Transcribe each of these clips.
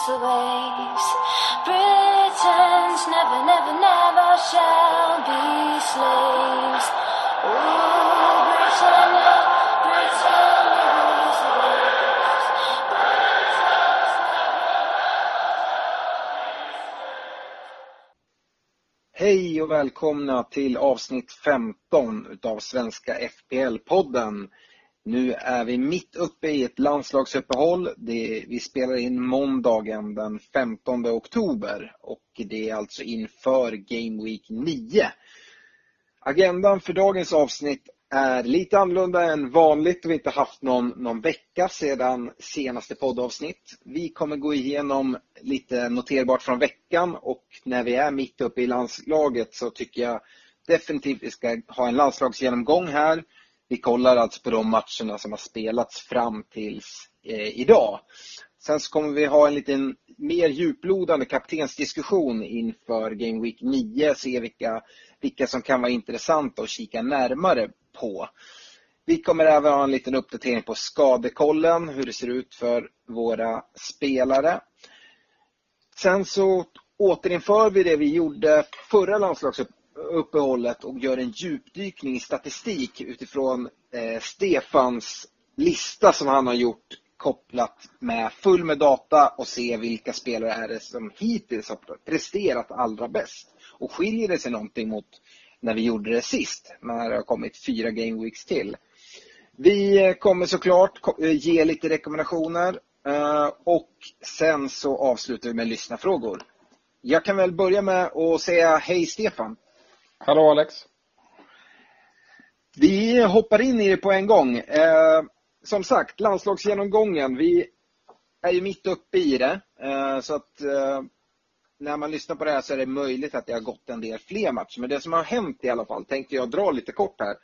Across the waves. Britons never, never, never shall be slaves. Ooh, Britannia, Britannia rules the waves. Hej och välkomna till avsnitt 15 utav Svenska FPL-podden. Nu är vi mitt uppe i ett landslagsuppehåll. Det, vi spelar in måndagen den 15 oktober och det är alltså inför Game Week 9. Agendan för dagens avsnitt är lite annorlunda än vanligt och vi inte haft någon, någon vecka sedan senaste poddavsnitt. Vi kommer gå igenom lite noterbart från veckan och när vi är mitt uppe i landslaget så tycker jag definitivt vi ska ha en landslagsgenomgång här. Vi kollar alltså på de matcherna som har spelats fram tills eh, idag. Sen så kommer vi ha en liten mer djuplodande kaptensdiskussion inför Game Week 9, se vilka, vilka som kan vara intressanta att kika närmare på. Vi kommer även ha en liten uppdatering på skadekollen, hur det ser ut för våra spelare. Sen så återinför vi det vi gjorde förra uppehållet och gör en djupdykning i statistik utifrån eh, Stefans lista som han har gjort kopplat med full med data och se vilka spelare är det som hittills har presterat allra bäst. Och skiljer det sig någonting mot när vi gjorde det sist, när det har kommit fyra game weeks till. Vi kommer såklart eh, ge lite rekommendationer eh, och sen så avslutar vi med lyssnarfrågor. Jag kan väl börja med att säga hej Stefan. Hallå Alex. Vi hoppar in i det på en gång. Eh, som sagt, landslagsgenomgången. Vi är ju mitt uppe i det. Eh, så att eh, när man lyssnar på det här så är det möjligt att det har gått en del fler matcher. Men det som har hänt i alla fall tänkte jag dra lite kort här.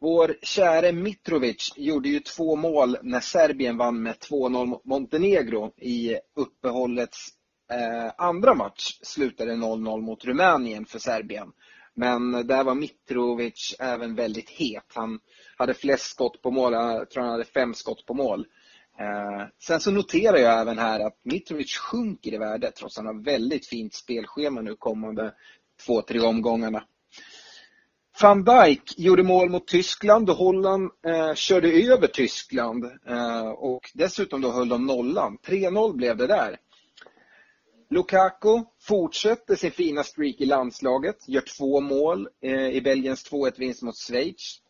Vår käre Mitrovic gjorde ju två mål när Serbien vann med 2-0 mot Montenegro i uppehållets eh, andra match. Slutade 0-0 mot Rumänien för Serbien. Men där var Mitrovic även väldigt het. Han hade flest skott på mål, jag tror han hade fem skott på mål. Eh, sen så noterar jag även här att Mitrovic sjunker i värde trots att han har väldigt fint spelschema nu kommande två, tre omgångarna. Van Dijk gjorde mål mot Tyskland och Holland eh, körde över Tyskland eh, och dessutom då höll de nollan. 3-0 blev det där. Lukaku fortsätter sin fina streak i landslaget, gör två mål eh, i Belgiens 2-1 vinst mot Schweiz.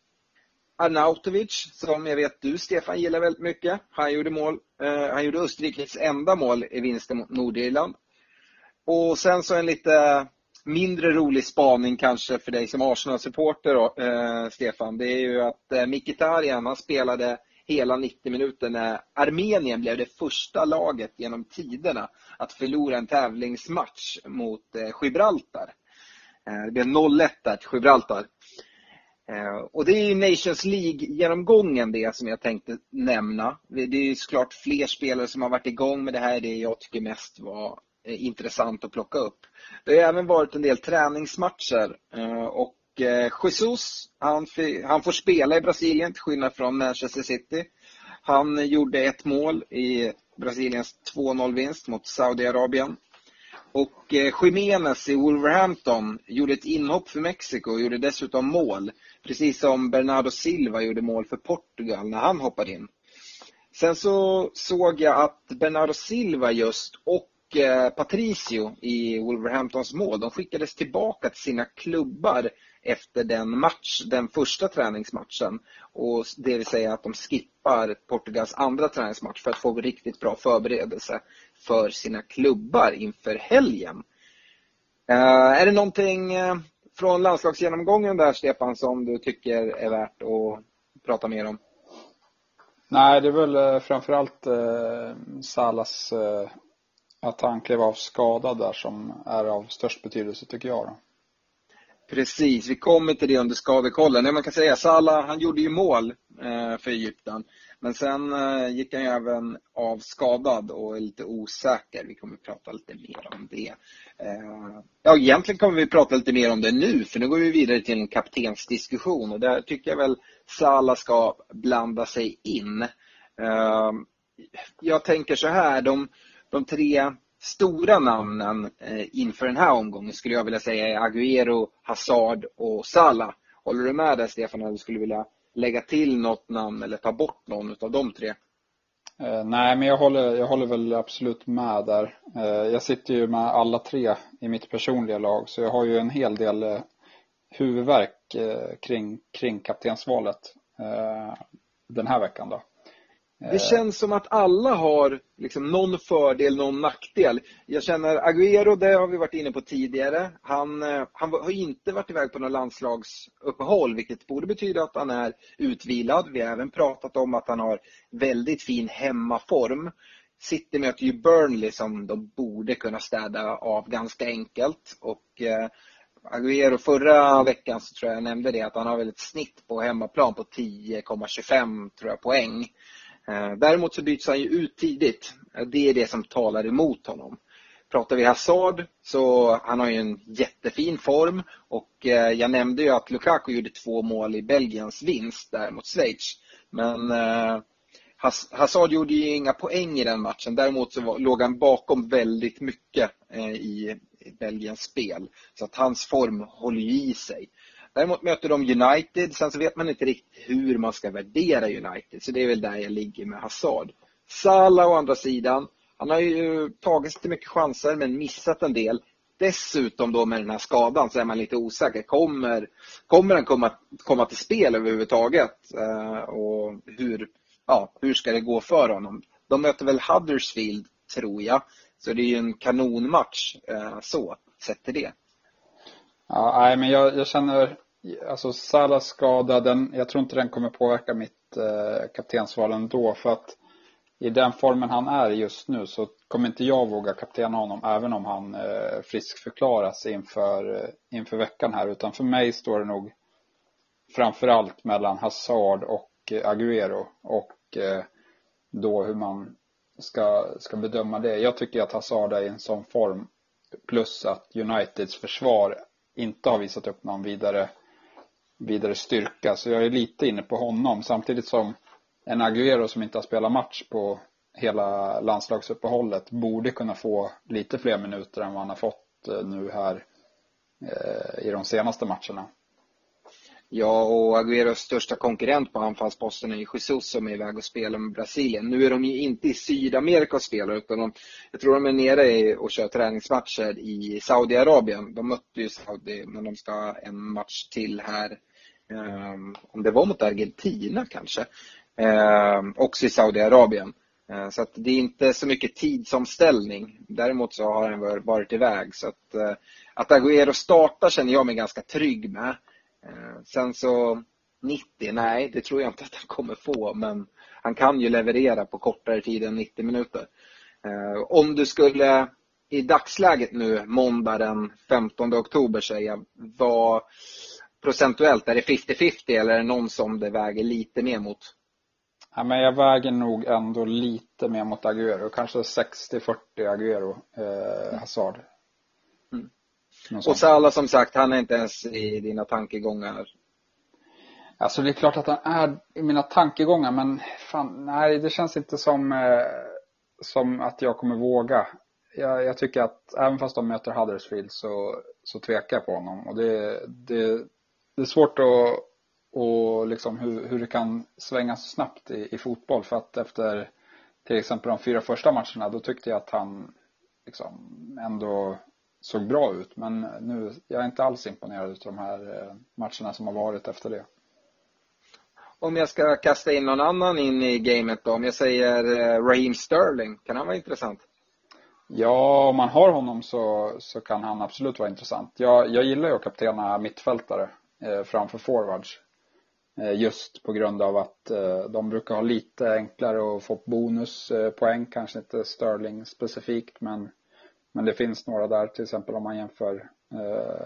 Arnautovic, som jag vet du Stefan gillar väldigt mycket, han gjorde mål. Eh, han gjorde Österrikes enda mål i vinsten mot Nordirland. Och sen så en lite mindre rolig spaning kanske för dig som Arsenal-supporter eh, Stefan. Det är ju att eh, Mkhitaryan, han spelade hela 90 minuter när Armenien blev det första laget genom tiderna att förlora en tävlingsmatch mot eh, Gibraltar. Eh, det blev 0-1 där till Gibraltar. Eh, och det är ju Nations League-genomgången det som jag tänkte nämna. Det är ju såklart fler spelare som har varit igång med det här. Det jag tycker mest var intressant att plocka upp. Det har även varit en del träningsmatcher och Eh, Jesus, han, han får spela i Brasilien till skillnad från Manchester City. Han gjorde ett mål i Brasiliens 2-0-vinst mot Saudiarabien. Och eh, Jiménez i Wolverhampton gjorde ett inhopp för Mexiko och gjorde dessutom mål. Precis som Bernardo Silva gjorde mål för Portugal när han hoppade in. Sen så såg jag att Bernardo Silva just och och eh, Patricio i Wolverhamptons mål, de skickades tillbaka till sina klubbar efter den match, den första träningsmatchen. Och det vill säga att de skippar Portugals andra träningsmatch för att få riktigt bra förberedelse för sina klubbar inför helgen. Eh, är det någonting eh, från landslagsgenomgången där Stefan som du tycker är värt att prata mer om? Nej, det är väl framförallt Salas att han klev av skadad där som är av störst betydelse tycker jag. Då. Precis, vi kommer till det under skadekollen. Man kan säga Salah, han gjorde ju mål eh, för Egypten. Men sen eh, gick han ju även av skadad och är lite osäker. Vi kommer att prata lite mer om det. Eh, ja, egentligen kommer vi prata lite mer om det nu, för nu går vi vidare till en kaptensdiskussion och där tycker jag väl Sala ska blanda sig in. Eh, jag tänker så här, de, de tre stora namnen eh, inför den här omgången skulle jag vilja säga är Agüero, Hazard och Salah. Håller du med där Stefan, eller skulle du vilja lägga till något namn eller ta bort någon av de tre? Eh, nej, men jag håller, jag håller väl absolut med där. Eh, jag sitter ju med alla tre i mitt personliga lag så jag har ju en hel del eh, huvudvärk eh, kring, kring kaptensvalet eh, den här veckan då. Det eh. känns som att alla har liksom någon fördel, någon nackdel. Jag känner Agüero, det har vi varit inne på tidigare. Han, eh, han har inte varit iväg på något landslagsuppehåll, vilket borde betyda att han är utvilad. Vi har även pratat om att han har väldigt fin hemmaform. City möter ju Burnley som de borde kunna städa av ganska enkelt. Och eh, Agüero förra veckan så tror jag jag nämnde det att han har väl ett snitt på hemmaplan på 10,25 tror jag poäng. Eh, däremot så byts han ju ut tidigt. Eh, det är det som talar emot honom. Pratar vi Hazard så han har ju en jättefin form och eh, jag nämnde ju att Lukaku gjorde två mål i Belgiens vinst där mot Schweiz. Men Hazard gjorde ju inga poäng i den matchen. Däremot så låg han bakom väldigt mycket i Belgiens spel. Så att hans form håller ju i sig. Däremot möter de United, sen så vet man inte riktigt hur man ska värdera United. Så det är väl där jag ligger med Hazard. Salah å andra sidan, han har ju tagit sig till mycket chanser men missat en del. Dessutom då med den här skadan så är man lite osäker. Kommer, kommer han komma, komma till spel överhuvudtaget? Uh, och hur, ja, hur ska det gå för honom? De möter väl Huddersfield, tror jag. Så det är ju en kanonmatch uh, så, sett till det. Ja, nej, men jag, jag känner alltså Salas skada, den, jag tror inte den kommer påverka mitt eh, kaptensval ändå för att i den formen han är just nu så kommer inte jag våga kaptena honom även om han eh, friskförklaras inför, eh, inför veckan här utan för mig står det nog framförallt mellan Hazard och eh, Agüero och eh, då hur man ska, ska bedöma det. Jag tycker att Hazard är i en sån form plus att Uniteds försvar inte har visat upp någon vidare vidare styrka. Så jag är lite inne på honom samtidigt som en Agüero som inte har spelat match på hela landslagsuppehållet borde kunna få lite fler minuter än vad han har fått eh, nu här eh, i de senaste matcherna. Ja, och Agüeros största konkurrent på anfallsposten är ju Jesus som är iväg och spelar med Brasilien. Nu är de ju inte i Sydamerika och spelar utan de, jag tror de är nere och kör träningsmatcher i Saudiarabien. De mötte ju Saudi men de ska ha en match till här Ehm, om det var mot Argentina kanske, ehm, också i Saudiarabien. Ehm, så att det är inte så mycket tidsomställning. Däremot så har han varit iväg. Så att, eh, att Agüero startar känner jag mig ganska trygg med. Sen så 90, nej det tror jag inte att han kommer få men han kan ju leverera på kortare tid än 90 minuter. Om du skulle i dagsläget nu, måndag den 15 oktober säga, vad procentuellt? Är det 50-50 eller är det någon som det väger lite mer mot? Ja, men jag väger nog ändå lite mer mot Agüero. Kanske 60-40 Agüero, eh, Hazard. Mm. Och Salah som sagt, han är inte ens i dina tankegångar? Alltså det är klart att han är i mina tankegångar men fan, nej det känns inte som, eh, som att jag kommer våga. Jag, jag, tycker att även fast de möter Huddersfield så, så tvekar jag på honom och det, det, det är svårt att och liksom hur, hur det kan svänga så snabbt i, i, fotboll för att efter till exempel de fyra första matcherna, då tyckte jag att han liksom ändå såg bra ut. Men nu, jag är inte alls imponerad av de här eh, matcherna som har varit efter det. Om jag ska kasta in någon annan in i gamet då, om jag säger eh, Raheem Sterling, kan han vara intressant? Ja, om man har honom så, så kan han absolut vara intressant. Jag, jag gillar ju att kaptena mittfältare Eh, framför forwards. Eh, just på grund av att eh, de brukar ha lite enklare att få bonuspoäng, kanske inte Sterling specifikt men, men det finns några där, till exempel om man jämför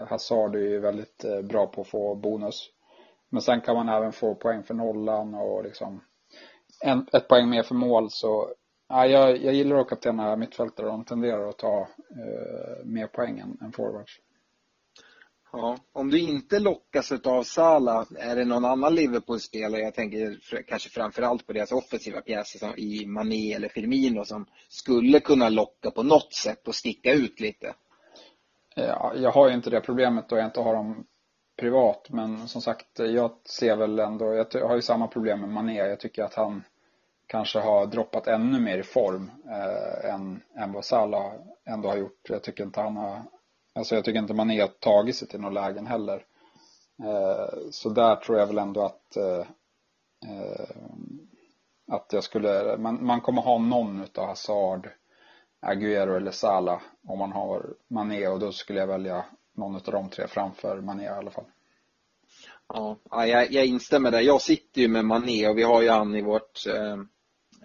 Hazard är ju väldigt bra på att få bonus. Men sen kan man även få poäng för nollan och liksom en, ett poäng mer för mål så ja, jag, jag gillar att kaptena mittfältare de tenderar att ta eh, mer poäng än, än forwards. Ja, om du inte lockas av Sala, är det någon annan Liverpool-spelare, jag tänker kanske framförallt på deras offensiva pjäser som i Mané eller Firmino som skulle kunna locka på något sätt och sticka ut lite? Ja, jag har ju inte det problemet då jag inte har dem privat men som sagt jag ser väl ändå, jag har ju samma problem med Mané. Jag tycker att han kanske har droppat ännu mer i form eh, än, än vad Salah ändå har gjort. Jag tycker inte han har Alltså jag tycker inte man har tagit sig till några lägen heller. Eh, så där tror jag väl ändå att eh, eh, att jag skulle, man, man kommer ha någon utav Hazard, Aguero eller Salah om man har Mané och då skulle jag välja någon av de tre framför Mané i alla fall. Ja, jag, jag instämmer där. Jag sitter ju med Mané och vi har ju han i vårt, eh,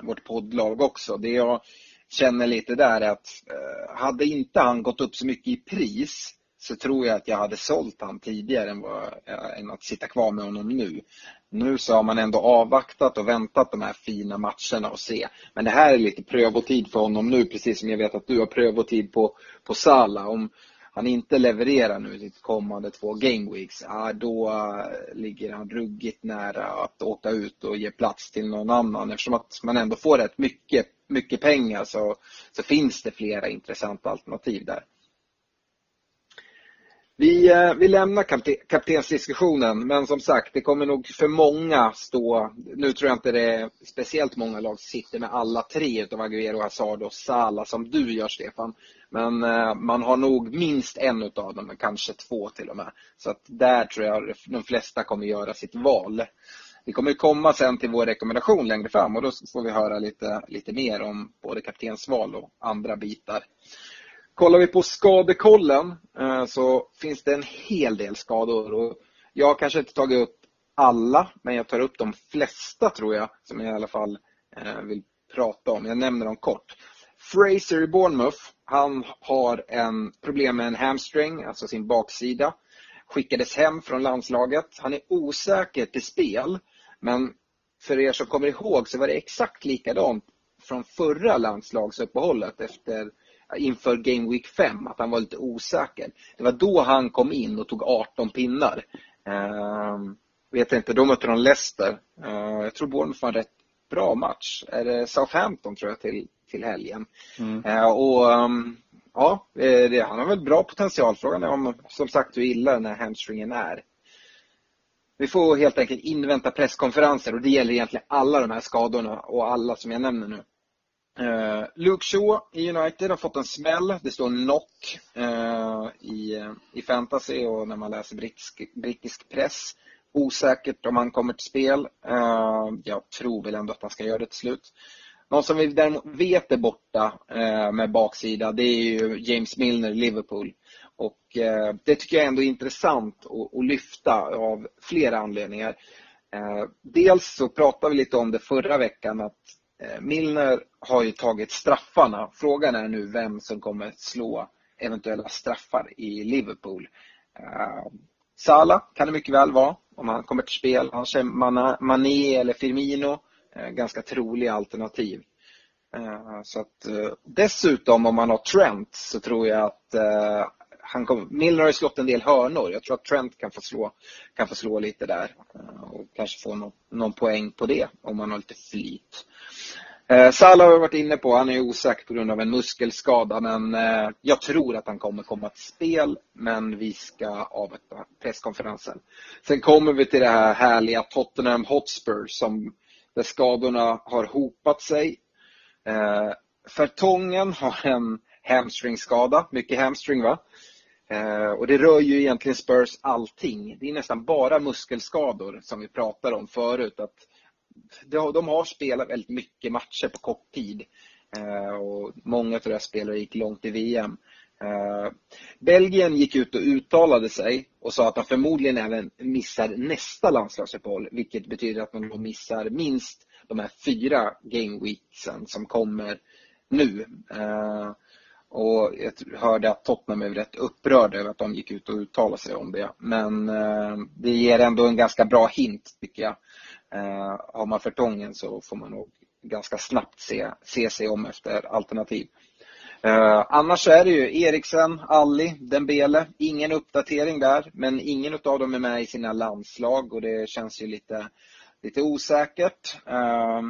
vårt poddlag också. Det jag känner lite där att eh, hade inte han gått upp så mycket i pris så tror jag att jag hade sålt han tidigare än, vad, eh, än att sitta kvar med honom nu. Nu så har man ändå avvaktat och väntat de här fina matcherna och se. Men det här är lite prövotid för honom nu, precis som jag vet att du har prövotid på, på Sala. Om han inte levererar nu sitt kommande två gameweeks, ja, då eh, ligger han ruggigt nära att åka ut och ge plats till någon annan. Eftersom att man ändå får rätt mycket mycket pengar så, så finns det flera intressanta alternativ där. Vi, eh, vi lämnar kaptensdiskussionen men som sagt det kommer nog för många stå, nu tror jag inte det är speciellt många lag som sitter med alla tre utav Aguero, Hazard och Salah som du gör Stefan. Men eh, man har nog minst en utav dem, kanske två till och med. Så att där tror jag de flesta kommer göra sitt val. Vi kommer komma sen till vår rekommendation längre fram och då får vi höra lite, lite mer om både kaptensval och andra bitar. Kollar vi på skadekollen eh, så finns det en hel del skador. Och jag har kanske inte tagit upp alla, men jag tar upp de flesta tror jag, som jag i alla fall eh, vill prata om. Jag nämner dem kort. Fraser i Bournemouth, han har en problem med en hamstring, alltså sin baksida. Skickades hem från landslaget. Han är osäker till spel men för er som kommer ihåg så var det exakt likadant från förra landslagsuppehållet efter, inför Game Week 5, att han var lite osäker. Det var då han kom in och tog 18 pinnar. Uh, vet inte, då mötte de Leicester. Uh, jag tror Bournemouth var en rätt bra match. Är det Southampton tror jag till, till helgen. Mm. Uh, och um, ja, det, han har väl bra potential. Frågan är om som sagt hur illa den här hamstringen är. Vi får helt enkelt invänta presskonferenser och det gäller egentligen alla de här skadorna och alla som jag nämner nu. Uh, Luke Shaw i United har fått en smäll. Det står knock uh, i, i fantasy och när man läser brittisk, brittisk press. Osäkert om han kommer till spel. Uh, jag tror väl ändå att han ska göra det till slut. Någon som vi däremot vet är borta med baksida, det är ju James Milner i Liverpool. Och det tycker jag ändå är intressant att, att lyfta av flera anledningar. Dels så pratade vi lite om det förra veckan att Eh, Milner har ju tagit straffarna. Frågan är nu vem som kommer slå eventuella straffar i Liverpool. Eh, Sala kan det mycket väl vara om han kommer till spel. Kanske Mané eller Firmino. Eh, ganska troliga alternativ. Så att, dessutom om man har Trent så tror jag att han kom, Milner har ju slått en del hörnor. Jag tror att Trent kan få slå, kan få slå lite där eh, och kanske få någon, någon poäng på det om han har lite flyt. Eh, Salah har vi varit inne på, han är osäker på grund av en muskelskada men eh, jag tror att han kommer komma till spel men vi ska avvakta presskonferensen. Sen kommer vi till det här härliga Tottenham Hotspur som där skadorna har hopat sig Eh, Fertongen har en hamstringskada, mycket hamstring va? Eh, och det rör ju egentligen Spurs allting. Det är nästan bara muskelskador som vi pratade om förut. Att de har spelat väldigt mycket matcher på kort tid. Eh, och många av deras spelare gick långt i VM. Eh, Belgien gick ut och uttalade sig och sa att de förmodligen även missar nästa landslagsuppehåll, vilket betyder att de missar minst de här fyra gameweeksen som kommer nu. Eh, och jag hörde att Tottenham är rätt upprörda över att de gick ut och uttalade sig om det. Men eh, det ger ändå en ganska bra hint tycker jag. Eh, har man förtången så får man nog ganska snabbt se, se sig om efter alternativ. Eh, annars är det ju Eriksen, Alli, Dembele. Ingen uppdatering där, men ingen av dem är med i sina landslag och det känns ju lite, lite osäkert. Eh,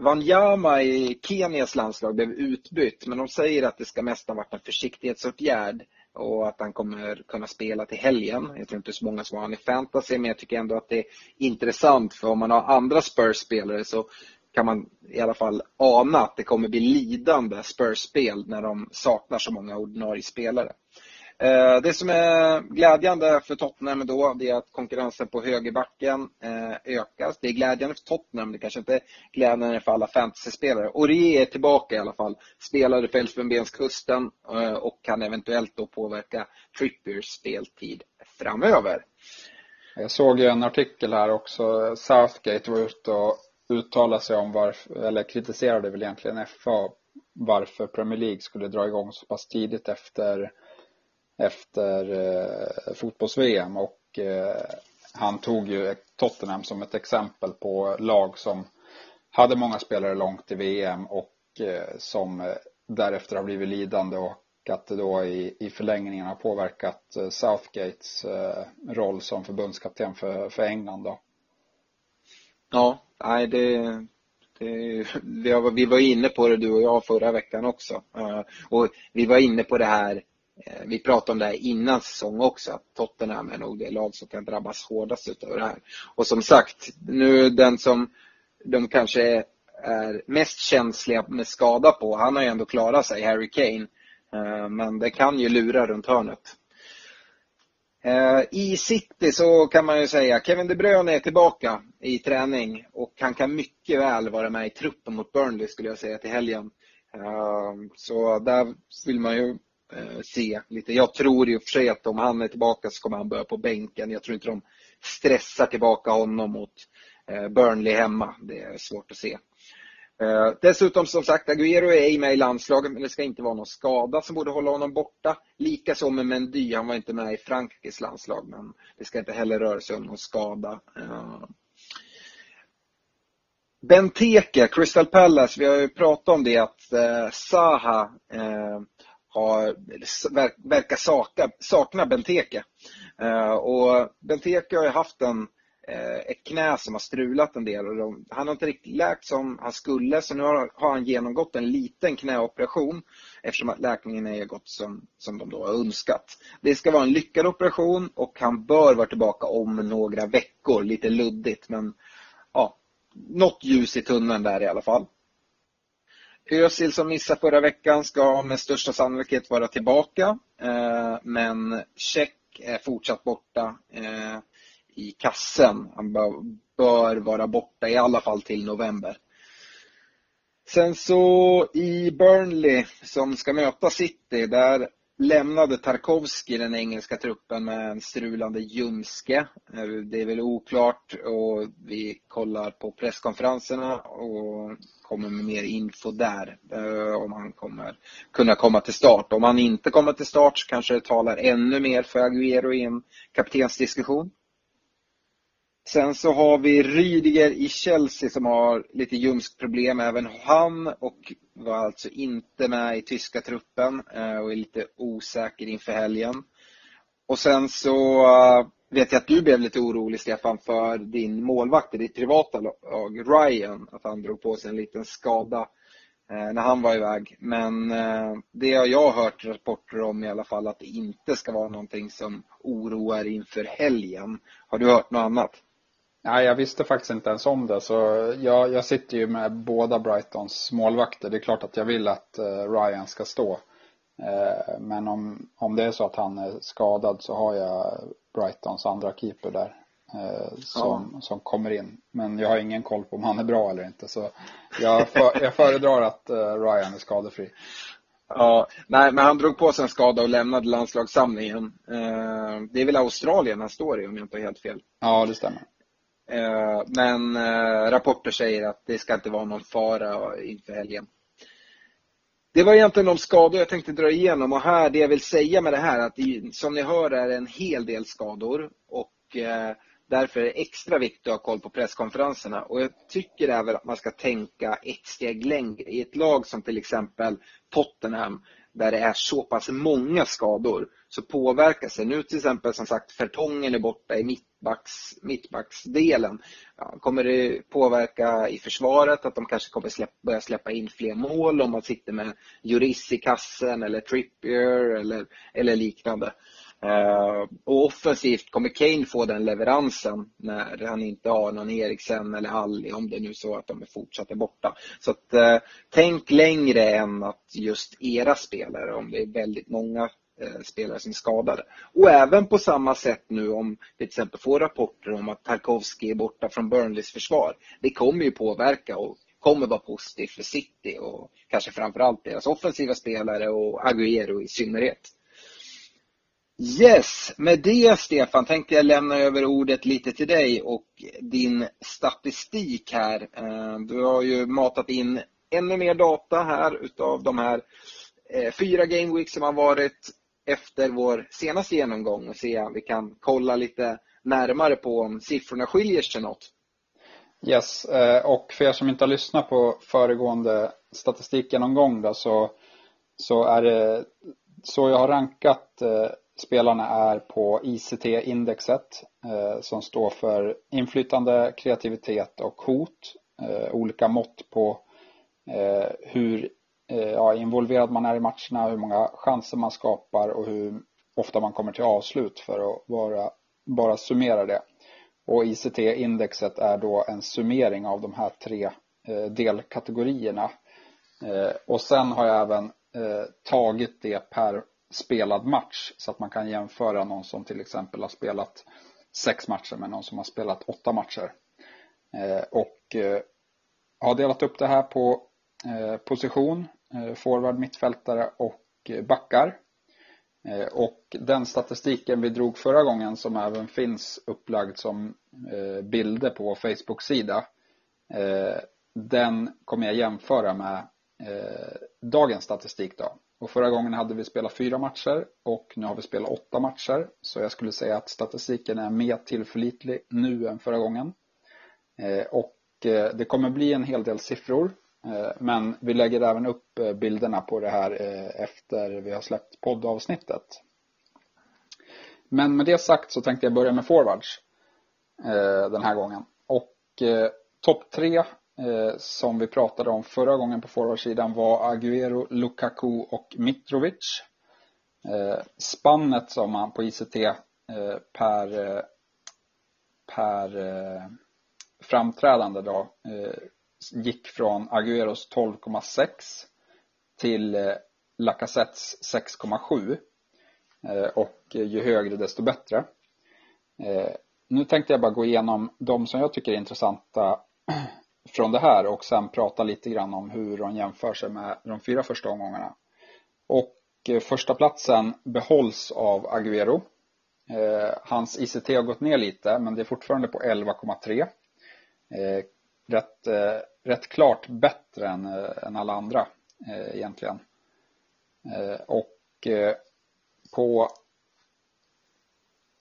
Wanyama i Kenias landslag blev utbytt, men de säger att det ska mest ha varit en försiktighetsåtgärd och att han kommer kunna spela till helgen. Jag tror inte så många som har han i fantasy, men jag tycker ändå att det är intressant för om man har andra Spurs-spelare så kan man i alla fall ana att det kommer bli lidande Spurs-spel när de saknar så många ordinarie spelare. Eh, det som är glädjande för Tottenham då, det är att konkurrensen på högerbacken eh, ökas. Det är glädjande för Tottenham, det kanske inte är glädjande för alla fantasyspelare. Orier är tillbaka i alla fall, spelade för Elfenbenskusten eh, och kan eventuellt då påverka Trippiers speltid framöver. Jag såg ju en artikel här också, Southgate var ute och uttalade sig om varför, eller kritiserade väl egentligen FA varför Premier League skulle dra igång så pass tidigt efter, efter eh, fotbolls-VM och eh, han tog ju Tottenham som ett exempel på lag som hade många spelare långt i VM och eh, som eh, därefter har blivit lidande och att det då i, i förlängningen har påverkat eh, Southgates eh, roll som förbundskapten för, för England då. Ja, nej det, vi, var, inne på det du och jag förra veckan också. Eh, och vi var inne på det här, Eh, vi pratade om det här innan säsong också, att Tottenham är nog det lag som kan drabbas hårdast utav det här. Och som sagt, nu den som de kanske är, mest känsliga med skada på, han har ju ändå klarat sig, Harry Kane. Eh, men det kan ju lura runt hörnet. Eh, I City så kan man ju säga Kevin De Bruyne är tillbaka i träning och han kan mycket väl vara med i truppen mot Burnley skulle jag säga till helgen. Så där vill man ju Eh, se lite. Jag tror i och för sig att om han är tillbaka så kommer han börja på bänken. Jag tror inte de stressar tillbaka honom mot eh, Burnley hemma. Det är svårt att se. Eh, dessutom som sagt, Agüero är ej med i landslaget men det ska inte vara någon skada som borde hålla honom borta. Likaså med Mendy, han var inte med i Frankrikes landslag men det ska inte heller röra sig om någon skada. Benteke, Crystal Palace, vi har ju pratat om det att Saha har, verkar saka, sakna Benteke. Eh, och Benteke har ju haft en Eh, ett knä som har strulat en del och de, han har inte riktigt läkt som han skulle så nu har, har han genomgått en liten knäoperation eftersom att läkningen är gått som, som de då har önskat. Det ska vara en lyckad operation och han bör vara tillbaka om några veckor, lite luddigt men ja, något ljus i tunneln där i alla fall. Özil som missade förra veckan ska med största sannolikhet vara tillbaka eh, men Check är fortsatt borta. Eh, I kassen. Han bör vara borta i alla fall till november. Sen så i Burnley som ska möta City, där lämnade Tarkovski den engelska truppen med en strulande ljumske. Eh, det är väl oklart och vi kollar på presskonferenserna och kommer med mer info där eh, om han kommer kunna komma till start. Om han inte kommer till start så kanske det talar ännu mer för Agüero i en kaptensdiskussion. Sen så har vi Rydiger i Chelsea som har lite ljumskproblem även han och var alltså inte med i tyska truppen eh, och är lite osäker inför helgen. Och sen så eh, vet jag att du blev lite orolig Stefan för din målvakt i ditt privata lag, Ryan, att han drog på sig en liten skada eh, när han var iväg. Men det har jag hört rapporter om i alla fall att det inte ska vara någonting som oroar inför helgen. Har du hört något annat? Nej, jag visste faktiskt inte ens om det. Så jag, jag sitter ju med båda Brightons målvakter. Det är klart att jag vill att uh, Ryan ska stå. Uh, men om, om det är så att han är skadad så har jag Brightons andra keeper där. Uh, som, ja. som kommer in. Men jag har ingen koll på om han är bra eller inte. Så jag, för, jag föredrar att Ryan är skadefri. Ja, nej, men han drog på sig en skada och lämnade landslagssamlingen. Det är väl Australien han står i om jag inte har helt fel. Ja, det stämmer. Eh, men eh, rapporter säger att det ska inte vara någon fara inför helgen. Det var egentligen de skador jag tänkte dra igenom och här, det jag vill säga med det här att det, som ni hör är det en hel del skador och eh, därför är det extra viktigt att ha koll på presskonferenserna och jag tycker även att man ska tänka ett steg längre. I ett lag som till exempel Tottenham där det är så pass många skador så påverkas det. Nu till exempel som sagt Fertongen är borta i mittbacks, mittbacksdelen. Ja, kommer det påverka i försvaret att de kanske kommer släppa, börja släppa in fler mål om man sitter med Juris i kassen eller Trippier eller, eller liknande. Eh, och offensivt kommer Kane få den leveransen när han inte har någon Eriksen eller Alli om det är nu så att de är fortsatt borta. Så att, eh, tänk längre än att just era spelare, om det är väldigt många eh, spelare som är skadade. Och även på samma sätt nu om vi till exempel får rapporter om att Tarkovski är borta från Burnleys försvar. Det kommer ju påverka och kommer vara positivt för City och kanske framförallt deras offensiva spelare och Agüero i synnerhet. Yes, med det Stefan tänkte jag lämna över ordet lite till dig och din statistik här. Eh, du har ju matat in ännu mer data här utav de här eh, fyra game weeks som har varit efter vår senaste genomgång och se om vi kan kolla lite närmare på om siffrorna skiljer sig något. Yes, eh, och för er som inte har lyssnat på föregående statistikgenomgång då så, så är det så jag har rankat spelarna är på ICT-indexet eh, som står för inflytande, kreativitet och hot. Eh, olika mått på eh, hur ja, involverad man är i matcherna, hur många chanser man skapar och hur ofta man kommer till avslut för att bara, bara summera det. Och ICT-indexet är då en summering av de här tre delkategorierna. Och sen har jag även tagit det per spelad match så att man kan jämföra någon som till exempel har spelat sex matcher med någon som har spelat åtta matcher. Eh, och eh, har delat upp det här på eh, position, forward, mittfältare och backar. Och den statistiken vi drog förra gången som även finns upplagd som bilder på vår Facebook-sida. Den kommer jag jämföra med dagens statistik då. Och förra gången hade vi spelat fyra matcher och nu har vi spelat åtta matcher. Så jag skulle säga att statistiken är mer tillförlitlig nu än förra gången. Eh, och eh, det kommer bli en hel del siffror. Eh, men vi lägger även upp bilderna på det här efter vi har släppt poddavsnittet. Men med det sagt så tänkte jag börja med forwards den här gången. Och topp tre eh, som vi pratade om förra gången på forwardsidan var Agüero, Lukaku och Mitrovic. Eh, spannet som man på ICT eh, per, eh, per eh, framträdande då eh, gick från Agüeros 12,6 till eh, Lacazettes 6,7 eh, och ju högre desto bättre. Eh, nu tänkte jag bara gå igenom de som jag tycker är intressanta från det här och sen prata lite grann om hur de jämför sig med de fyra första omgångarna. Och eh, första platsen behålls av Agüero. Eh, hans ICT har gått ner lite men det är fortfarande på 11,3. Eh, rätt, rätt klart bättre än, än alla andra egentligen. Och på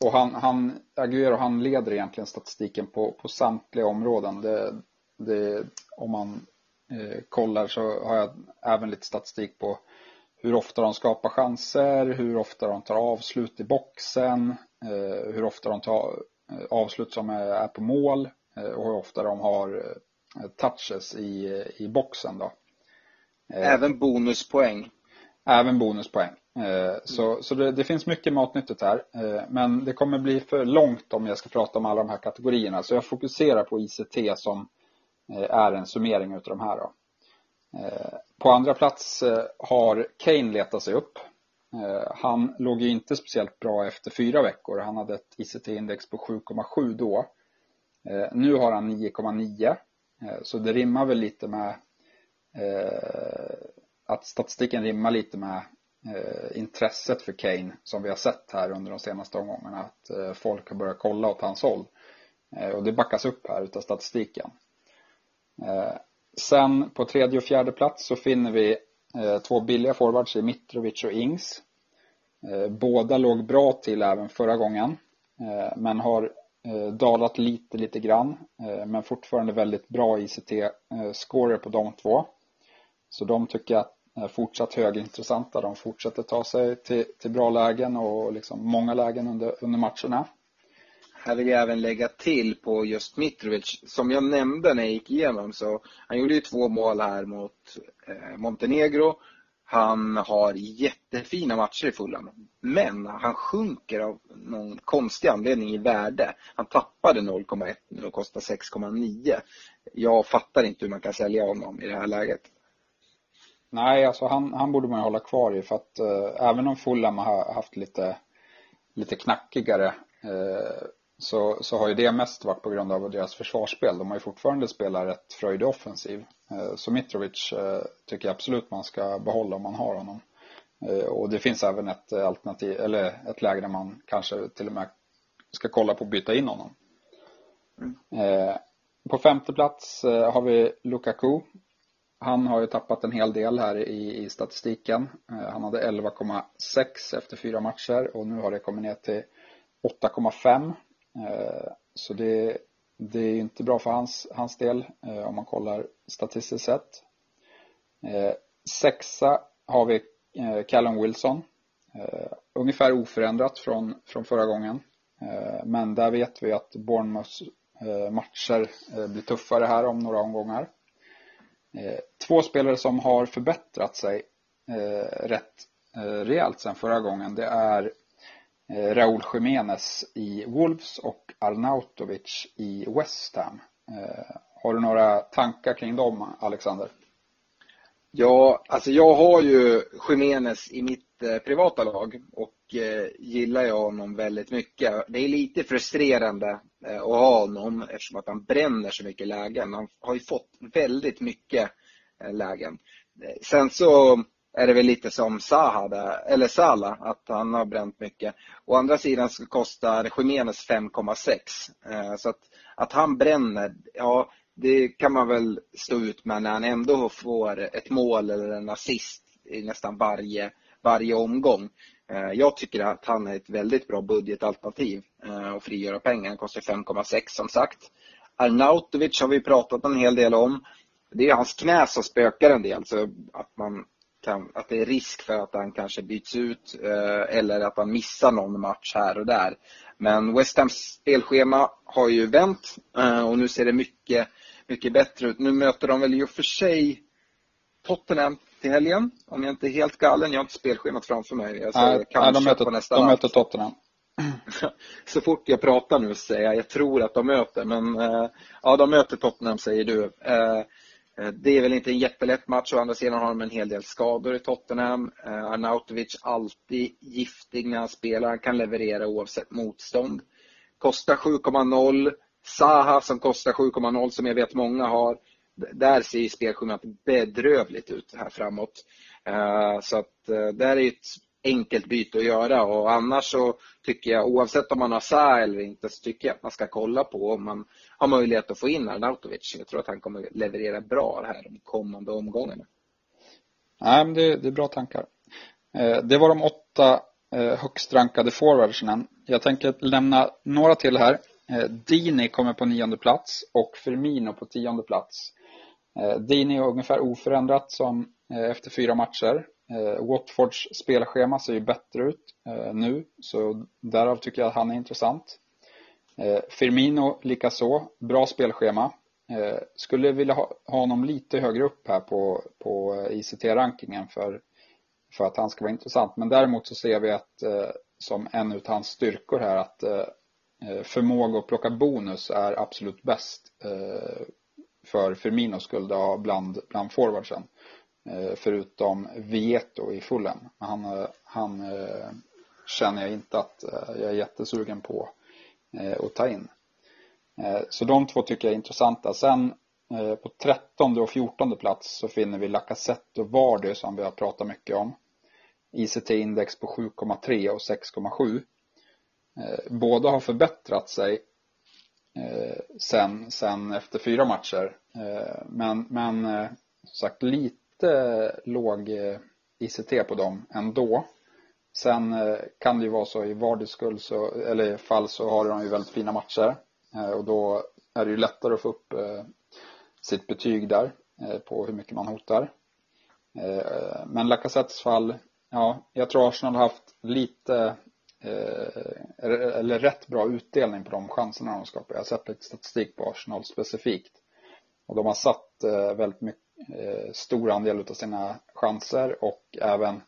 och han, han, Aguero han leder egentligen statistiken på, på samtliga områden. Det, det, om man eh, kollar så har jag även lite statistik på hur ofta de skapar chanser, hur ofta de tar avslut i boxen, eh, hur ofta de tar eh, avslut som är, är på mål eh, och hur ofta de har eh, touches i, i boxen. Då. Även bonuspoäng. Även bonuspoäng. Så, så det, det, finns mycket matnyttigt här. Men det kommer bli för långt om jag ska prata om alla de här kategorierna. Så jag fokuserar på ICT som Eh, är en summering utav de här. Då. Eh, på andra plats eh, har Kane letat sig upp. Han låg ju inte speciellt bra efter fyra veckor. Han hade ett ICT-index på 7,7 då. Nu har han 9,9 så det rimmar väl lite med att statistiken rimmar lite med intresset för Kane som vi har sett här under de senaste omgångarna. Att folk har börjat kolla åt hans håll. Och det backas upp här utav statistiken. Eh, sen på tredje och fjärde plats så finner vi eh, två billiga forwards i Mitrovic och Ings. Eh, båda låg bra till även förra gången. men har dalat lite, lite grann. men fortfarande väldigt bra ICT-scorer på de två. Så de tycker jag är fortsatt högintressanta. De fortsätter ta sig till, till bra lägen och liksom många lägen under, under matcherna. Här vill jag även lägga till på just Mitrovic. Som jag nämnde när jag gick igenom så han gjorde ju två mål här mot eh, Montenegro. Han har jättefina matcher i Fulham. Men han sjunker av någon konstig anledning i värde. Han tappade 0,1 nu och kostar 6,9. Jag fattar inte hur man kan sälja honom i det här läget. Nej, alltså han, han borde man ju hålla kvar i för att eh, även om Fulham har haft lite, lite knackigare eh, så, så har ju det mest varit på grund av deras försvarsspel. De har ju fortfarande spelat rätt fröjdig offensiv. Eh, så Mitrovic eh, tycker jag absolut man ska behålla om man har honom. Eh, och det finns även ett alternativ, eller ett läge där man kanske till och med ska kolla på att byta in honom. Mm. På femte plats har vi Lukaku han har ju tappat en hel del här i, i statistiken. Han hade 11,6 efter fyra matcher och nu har det kommit ner till 8,5. Eh, så det, det är inte bra för hans, hans del eh, om man kollar statistiskt sett. Eh, sexa har vi Callum Wilson. Ungefär oförändrat från, från förra gången. Men där vet vi att Bournemouths matcher blir tuffare här om några omgångar. Två spelare som har förbättrat sig rätt rejält sen förra gången det är Eh, Raúl Jiménez i Wolves och Arnautovic i West Ham. Eh, har du några tankar kring dem, Alexander? Ja, alltså jag har ju Jiménez i mitt eh, privata lag och gillar jag honom väldigt mycket. Det är lite frustrerande att ha honom eftersom att han bränner så mycket lägen. Han har ju fått väldigt mycket lägen. Sen så är det väl lite som Zaha, eller Sala, att han har bränt mycket. Å andra sidan så kostar Jiménez 5,6. Eh, så att, att han bränner, ja det kan man väl stå ut med när han ändå får ett mål eller en assist i nästan varje, varje omgång. Eh, jag tycker att han är ett väldigt bra budgetalternativ eh, att och frigöra pengar. Han kostar 5,6 som sagt. Arnautovic har vi pratat en hel del om. Det är hans knä som spökar en del. Så att, man kan, att det är risk för att han kanske byts ut eh, eller att han missar någon match här och där. Men West Hams spelschema har ju vänt och nu ser det mycket, mycket bättre ut. Nu möter de väl i och för sig Tottenham till helgen. Om jag inte är helt galen. Jag har inte spelschemat framför mig. Jag säger nej, kanske nej, de möter, på nästa De möter Tottenham. Så fort jag pratar nu säger jag jag tror att de möter. Men eh, ja, de möter Tottenham säger du. Eh, det är väl inte en jättelätt match. Å andra sidan har de en hel del skador i Tottenham. Eh, Arnautovic alltid giftig när han spelar. Han kan leverera oavsett motstånd. Kostar 7,0. Saha som kostar 7,0 som jag vet många har där ser spelschemat bedrövligt ut här framåt. Eh, så att där är ett enkelt byte att göra och annars så tycker jag oavsett om man har Saha eller inte så tycker jag att man ska kolla på om man har möjlighet att få in Arnautovic. Jag tror att han kommer leverera bra här de kommande omgångarna. Nej, men det, det är bra tankar. Eh, det var de åtta eh, högst rankade forwardsen. Jag tänker lämna några till här. Eh, Dini kommer på nionde plats och Firmino på tionde plats. Dini är ungefär oförändrat som efter fyra matcher. Watfords spelschema ser ju bättre ut nu, så därav tycker jag att han är intressant. Eh, Firmino likaså, bra spelschema. Eh, skulle vilja ha honom lite högre upp här på, på ICT-rankingen för för att han ska vara intressant. Men däremot så ser vi att eh, som en av hans styrkor här att förmåga att plocka bonus är absolut bäst för Firminos skull då, bland, bland forwardsen. Förutom Vieto i fullen. Han, han känner jag inte att jag är jättesugen på Eh, att ta in. Eh, så de två tycker jag är intressanta. Sen eh, på 13 och 14 plats så finner vi Lacazette och Vardy som vi har pratat mycket om. ICT-index på 7,3 och 6,7. Båda har förbättrat sig sen, sen efter fyra matcher. Men, men som sagt lite låg ICT på dem ändå. Sen eh, kan det ju vara så i Vardys skull så, eller fall så har de ju väldigt fina matcher. Eh, och då är det ju lättare att få upp eh, sitt betyg där på hur mycket man hotar. Men Lacazettes fall, ja, jag tror Arsenal har haft lite eller rätt bra utdelning på de chanserna de skapar. Jag har sett lite statistik på Arsenal specifikt. Och de har satt väldigt mycket, stor andel av sina chanser och även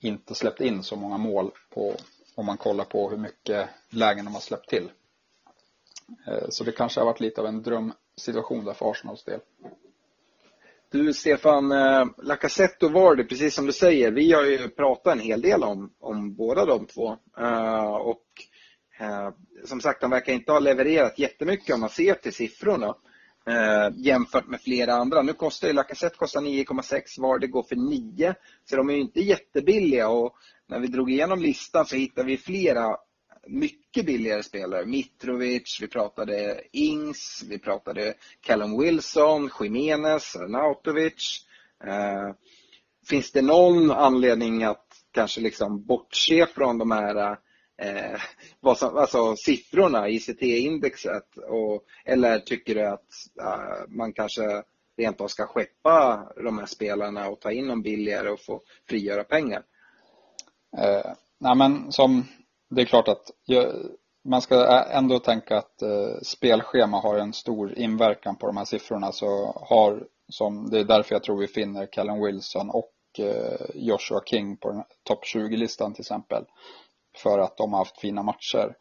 inte släppt in så många mål på, om man kollar på hur mycket lägen de har släppt till. Eh, så det kanske har varit lite av en drömsituation där för Arsenals del. Du Stefan, eh, Lacazette och Vardy, precis som du säger, vi har ju pratat en hel del om, om båda de två. Eh, och eh, som sagt, de verkar inte ha levererat jättemycket om man ser till siffrorna eh, jämfört med flera andra. Nu kostar ju Lacazette 9,6, var, det går för 9. Så de är ju inte jättebilliga och när vi drog igenom listan så hittade vi flera mycket billigare spelare. Mitrovic, vi pratade Ings, vi pratade Callum Wilson, Jimenez, Arnautovic. Eh, finns det någon anledning att kanske liksom bortse från de här eh, eh, vad som, alltså siffrorna, ICT-indexet? eller tycker du att eh, man kanske rent av ska skeppa de här spelarna och ta in dem billigare och få frigöra pengar? Eh, nej men som det är klart att jag, man ska ändå tänka att eh, spelschema har en stor inverkan på de här siffrorna. Så har, som, det är därför jag tror vi finner Callum Wilson och eh, Joshua King på topp 20-listan till exempel. För att de har haft fina matcher.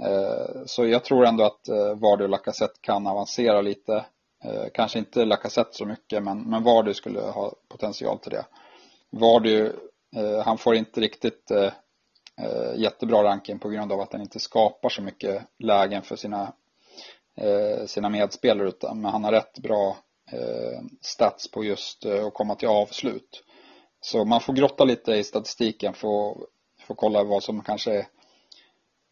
Eh, så jag tror ändå att eh, Vardy och Lacazette kan avancera lite. Eh, kanske inte Lacazette så mycket men, men Vardy skulle ha potential till det. Vardy, han får inte riktigt jättebra ranking på grund av att han inte skapar så mycket lägen för sina, sina medspelare utan men han har rätt bra stats på just att komma till avslut. Så man får grotta lite i statistiken för att, och kolla vad som kanske är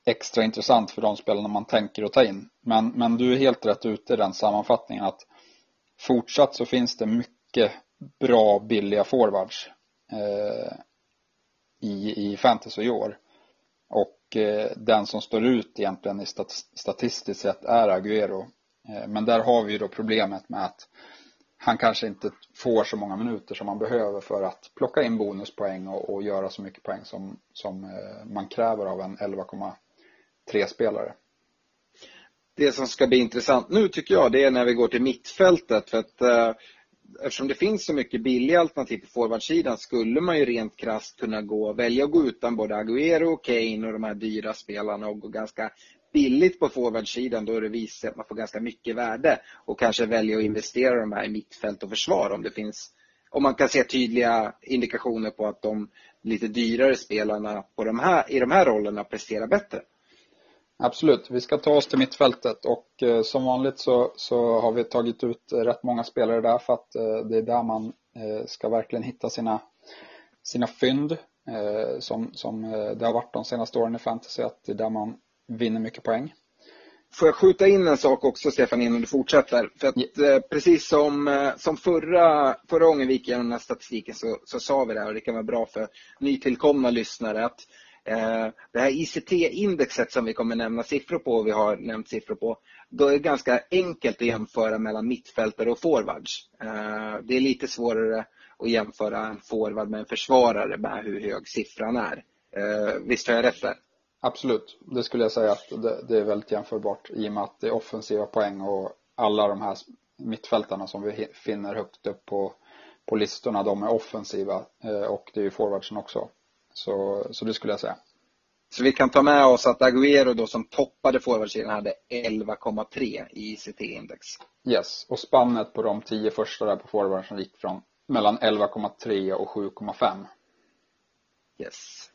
extra intressant för de spelarna man tänker att ta in. Men, men du är helt rätt ute i den sammanfattningen att fortsatt så finns det mycket bra billiga forwards. Eh, i, i fantasy i år. Och eh, den som står ut egentligen i stat, statistiskt sett är Agüero. Eh, men där har vi ju då problemet med att han kanske inte får så många minuter som man behöver för att plocka in bonuspoäng och, och göra så mycket poäng som, som eh, man kräver av en 11,3 spelare. Det som ska bli intressant nu tycker jag det är när vi går till mittfältet. För att eh, eftersom det finns så mycket billiga alternativ på forwardsidan skulle man ju rent krasst kunna gå, välja att gå utan både Agüero, Kane och de här dyra spelarna och gå ganska billigt på forwardsidan. Då är det visar att man får ganska mycket värde och kanske välja att investera de här i mittfält och försvar om det finns om man kan se tydliga indikationer på att de lite dyrare spelarna på de här, i de här rollerna presterar bättre. Absolut, vi ska ta oss till mittfältet och eh, som vanligt så, så har vi tagit ut rätt många spelare där för att eh, det är där man eh, ska verkligen hitta sina, sina fynd som, som det har varit de senaste åren i fantasy, att det är där man vinner mycket poäng. Får jag skjuta in en sak också Stefan innan du fortsätter? För att yeah. precis som, som förra, förra gången vi gick igenom den här statistiken så, så sa vi det här och det kan vara bra för nytillkomna lyssnare att Eh, det här ICT-indexet som vi kommer nämna siffror på, och vi har nämnt siffror på, då är det ganska enkelt att jämföra mellan mittfältare och forwards. Eh, det är lite svårare att jämföra en forward med en försvarare med hur hög siffran är. Eh, visst har jag rätt där? Absolut, det skulle jag säga att det, är väldigt jämförbart i och med att det är offensiva poäng och alla de här mittfältarna som vi finner högt upp på, på listorna, de är offensiva eh, och det är ju forwardsen också. Så, så det skulle jag säga. Så vi kan ta med oss att Agüero då som toppade forwardsidan hade 11,3 i ICT-index. Yes, och spannet på de tio första där på forwardsen gick från mellan 11,3 och 7,5. Yes.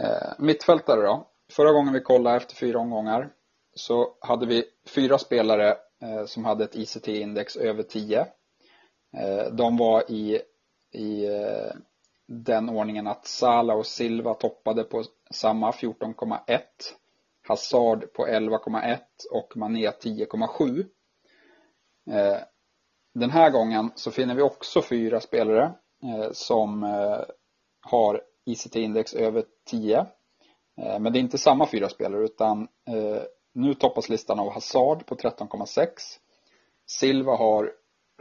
Eh, mittfältare då. Förra gången vi kollade efter fyra omgångar så hade vi fyra spelare eh, som hade ett ICT-index över 10. Eh, de var i, i eh, den ordningen att Sala och Silva toppade på samma 14,1. Hazard på 11,1 och Mané 10,7. Eh, den här gången så finner vi också fyra spelare eh, som eh, har ICT-index över 10. Men det är inte samma fyra spelare utan nu toppas listan av Hazard på 13,6. Silva har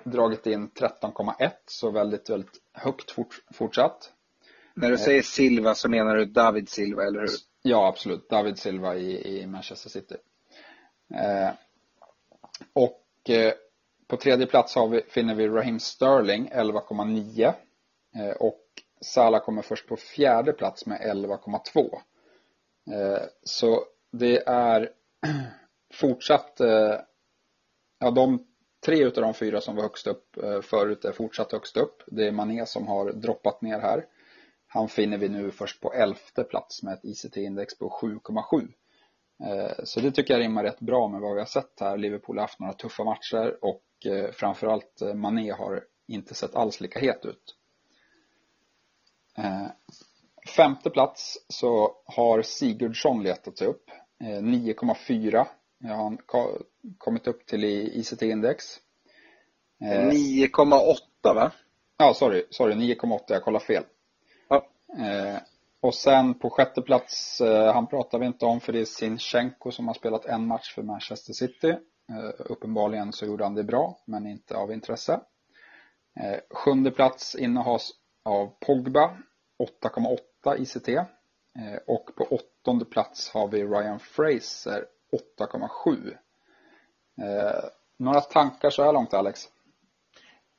dragit in 13,1 så väldigt, väldigt högt fort, fortsatt. När du säger Silva så menar du David Silva, eller hur? Ja, absolut. David Silva i, i Manchester City. Eh, och eh, på tredje plats har vi, finner vi Raheem Sterling 11,9 eh, och Salah kommer först på fjärde plats med 11,2. Eh, så det är fortsatt, eh, ja de tre utav de fyra som var högst upp eh, förut är fortsatt högst upp. Det är Mané som har droppat ner här. Han finner vi nu först på elfte plats med ett ICT-index på 7,7. Så det tycker jag rimmar rätt bra med vad vi har sett här. Liverpool har haft några tuffa matcher och framförallt Mané har inte sett alls lika het ut. Femte plats så har Sigurdsson letat sig upp. 9,4 har han kommit upp till i ICT-index. 9,8 eh, va? Ja, sorry, sorry 9,8, jag kollar fel. Ja. Eh, och sen på sjätte plats, eh, han pratar vi inte om för det är Sinchenko som har spelat en match för Manchester City. Uppenbarligen så gjorde han det bra, men inte av intresse. Sjunde plats innehas av Pogba, 8,8 ICT. Eh, och på åttonde plats har vi Ryan Fraser, 8,7. Eh, några tankar så här långt Alex?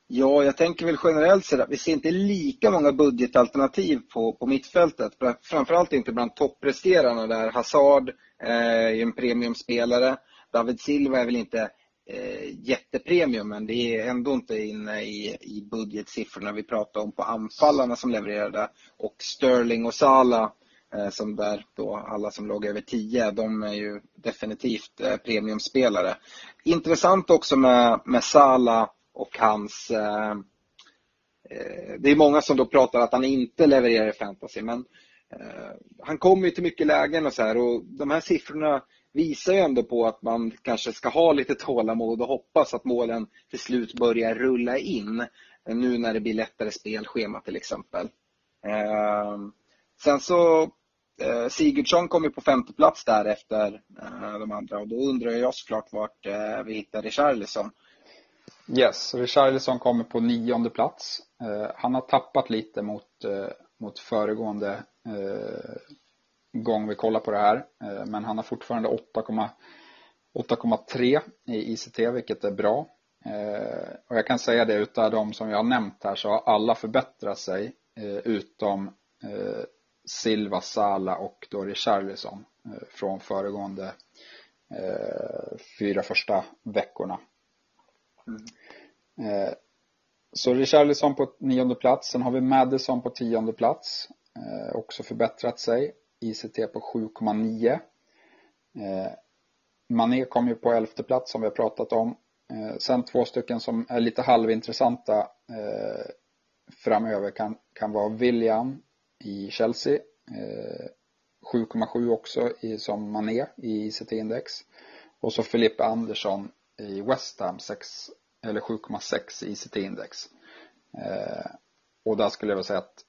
Ja, jag tänker väl generellt sett att vi ser inte lika många budgetalternativ på, på mittfältet. Framförallt inte bland toppresterarna där Hazard eh, är en premiumspelare. David Silva är väl inte Eh, jättepremium men det är ändå inte inne i, i budgetsiffrorna vi pratar om på anfallarna som levererade. Och Sterling och Salah Eh, som där då alla som låg över 10, de är ju definitivt eh, premiumspelare. Intressant också med, med Sala och hans eh, eh, det är många som då pratar att han inte levererar i fantasy men eh, han kommer ju till mycket lägen och så här och de här siffrorna visar ju ändå på att man kanske ska ha lite tålamod och hoppas att målen till slut börjar rulla in eh, nu när det blir lättare spelschema till exempel. Ehm, sen så eh, Sigurdsson kom ju på femte plats där efter eh, de andra och då undrar jag såklart vart vi hittar Richarlison. Yes, Richarlison kommer på nionde plats. Han har tappat lite mot, mot föregående gång vi kollar på det här. Eh, men han har fortfarande 8,3 i ICT vilket är bra. Och jag kan säga det utav de som jag har nämnt här så har alla förbättrat sig utom Silva, Sala och då Richarlison eh, från föregående eh, fyra första veckorna. Mm. Eh, så Richarlison på nionde plats. Sen har vi Madison på tionde plats. Också förbättrat sig. ICT på 7,9. Eh, Mané kom ju på elfte plats som vi har pratat om. Eh, sen två stycken som är lite halvintressanta eh, framöver kan, kan vara William i Chelsea. 7,7 också i, som Mané i ICT-index. Och så Filippe Andersson i West Ham 6, eller 7,6 i ICT-index. Och där skulle jag vilja säga att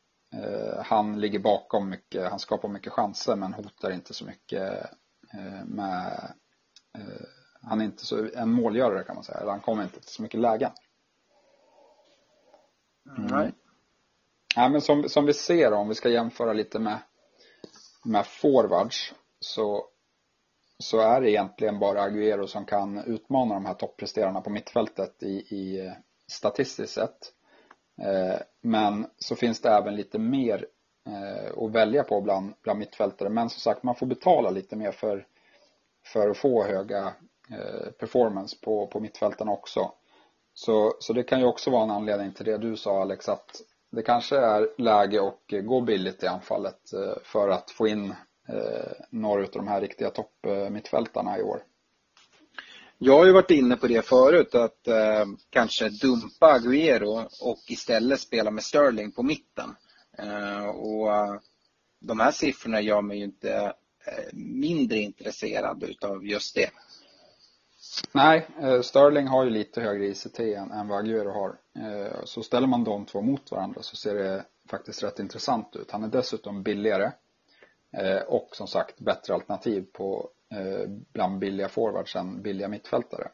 han ligger bakom mycket, han skapar mycket chanser men hotar inte så mycket eh, med eh, han är inte så en målgörare kan man säga, han kommer inte till så mycket lägen. Mm. Nej. Ja, men som, som vi ser om vi ska jämföra lite med, med forwards så, så är det egentligen bara Agüero som kan utmana de här toppresterarna på mittfältet i, i statistiskt sett. Eh, men så finns det även lite mer eh, att välja på bland, bland mittfältare. Men som sagt, man får betala lite mer för, för att få höga eh, performance på, på mittfältarna också. Så, så det kan ju också vara en anledning till det du sa Alex, att det kanske är läge att gå billigt i anfallet för att få in några av de här riktiga toppmittfältarna i år. Jag har ju varit inne på det förut att eh, kanske dumpa Agüero och istället spela med Sterling på mitten. Eh, och eh, de här siffrorna gör mig ju inte eh, mindre intresserad utav just det. Nej, eh, Sterling har ju lite högre ICT än, än vad Agüero har. Eh, så ställer man de två mot varandra så ser det faktiskt rätt intressant ut. Han är dessutom billigare eh, och som sagt bättre alternativ på Eh, bland billiga forwards än billiga mittfältare.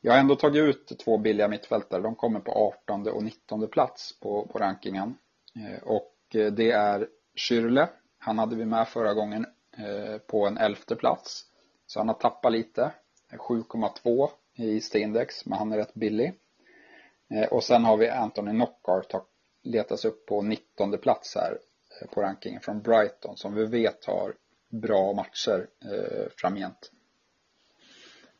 Jag har ändå tagit ut två billiga mittfältare. De kommer på 18 och 19 plats på, på rankingen. Eh, och eh, det är Schürrle. Han hade vi med förra gången på en elfte plats. Så han har tappat lite. 7,2 i index men han är rätt billig. Och sen har vi Anthony Knockart har letats upp på 19 plats här på rankingen från Brighton som vi vet har bra matcher eh, framgent.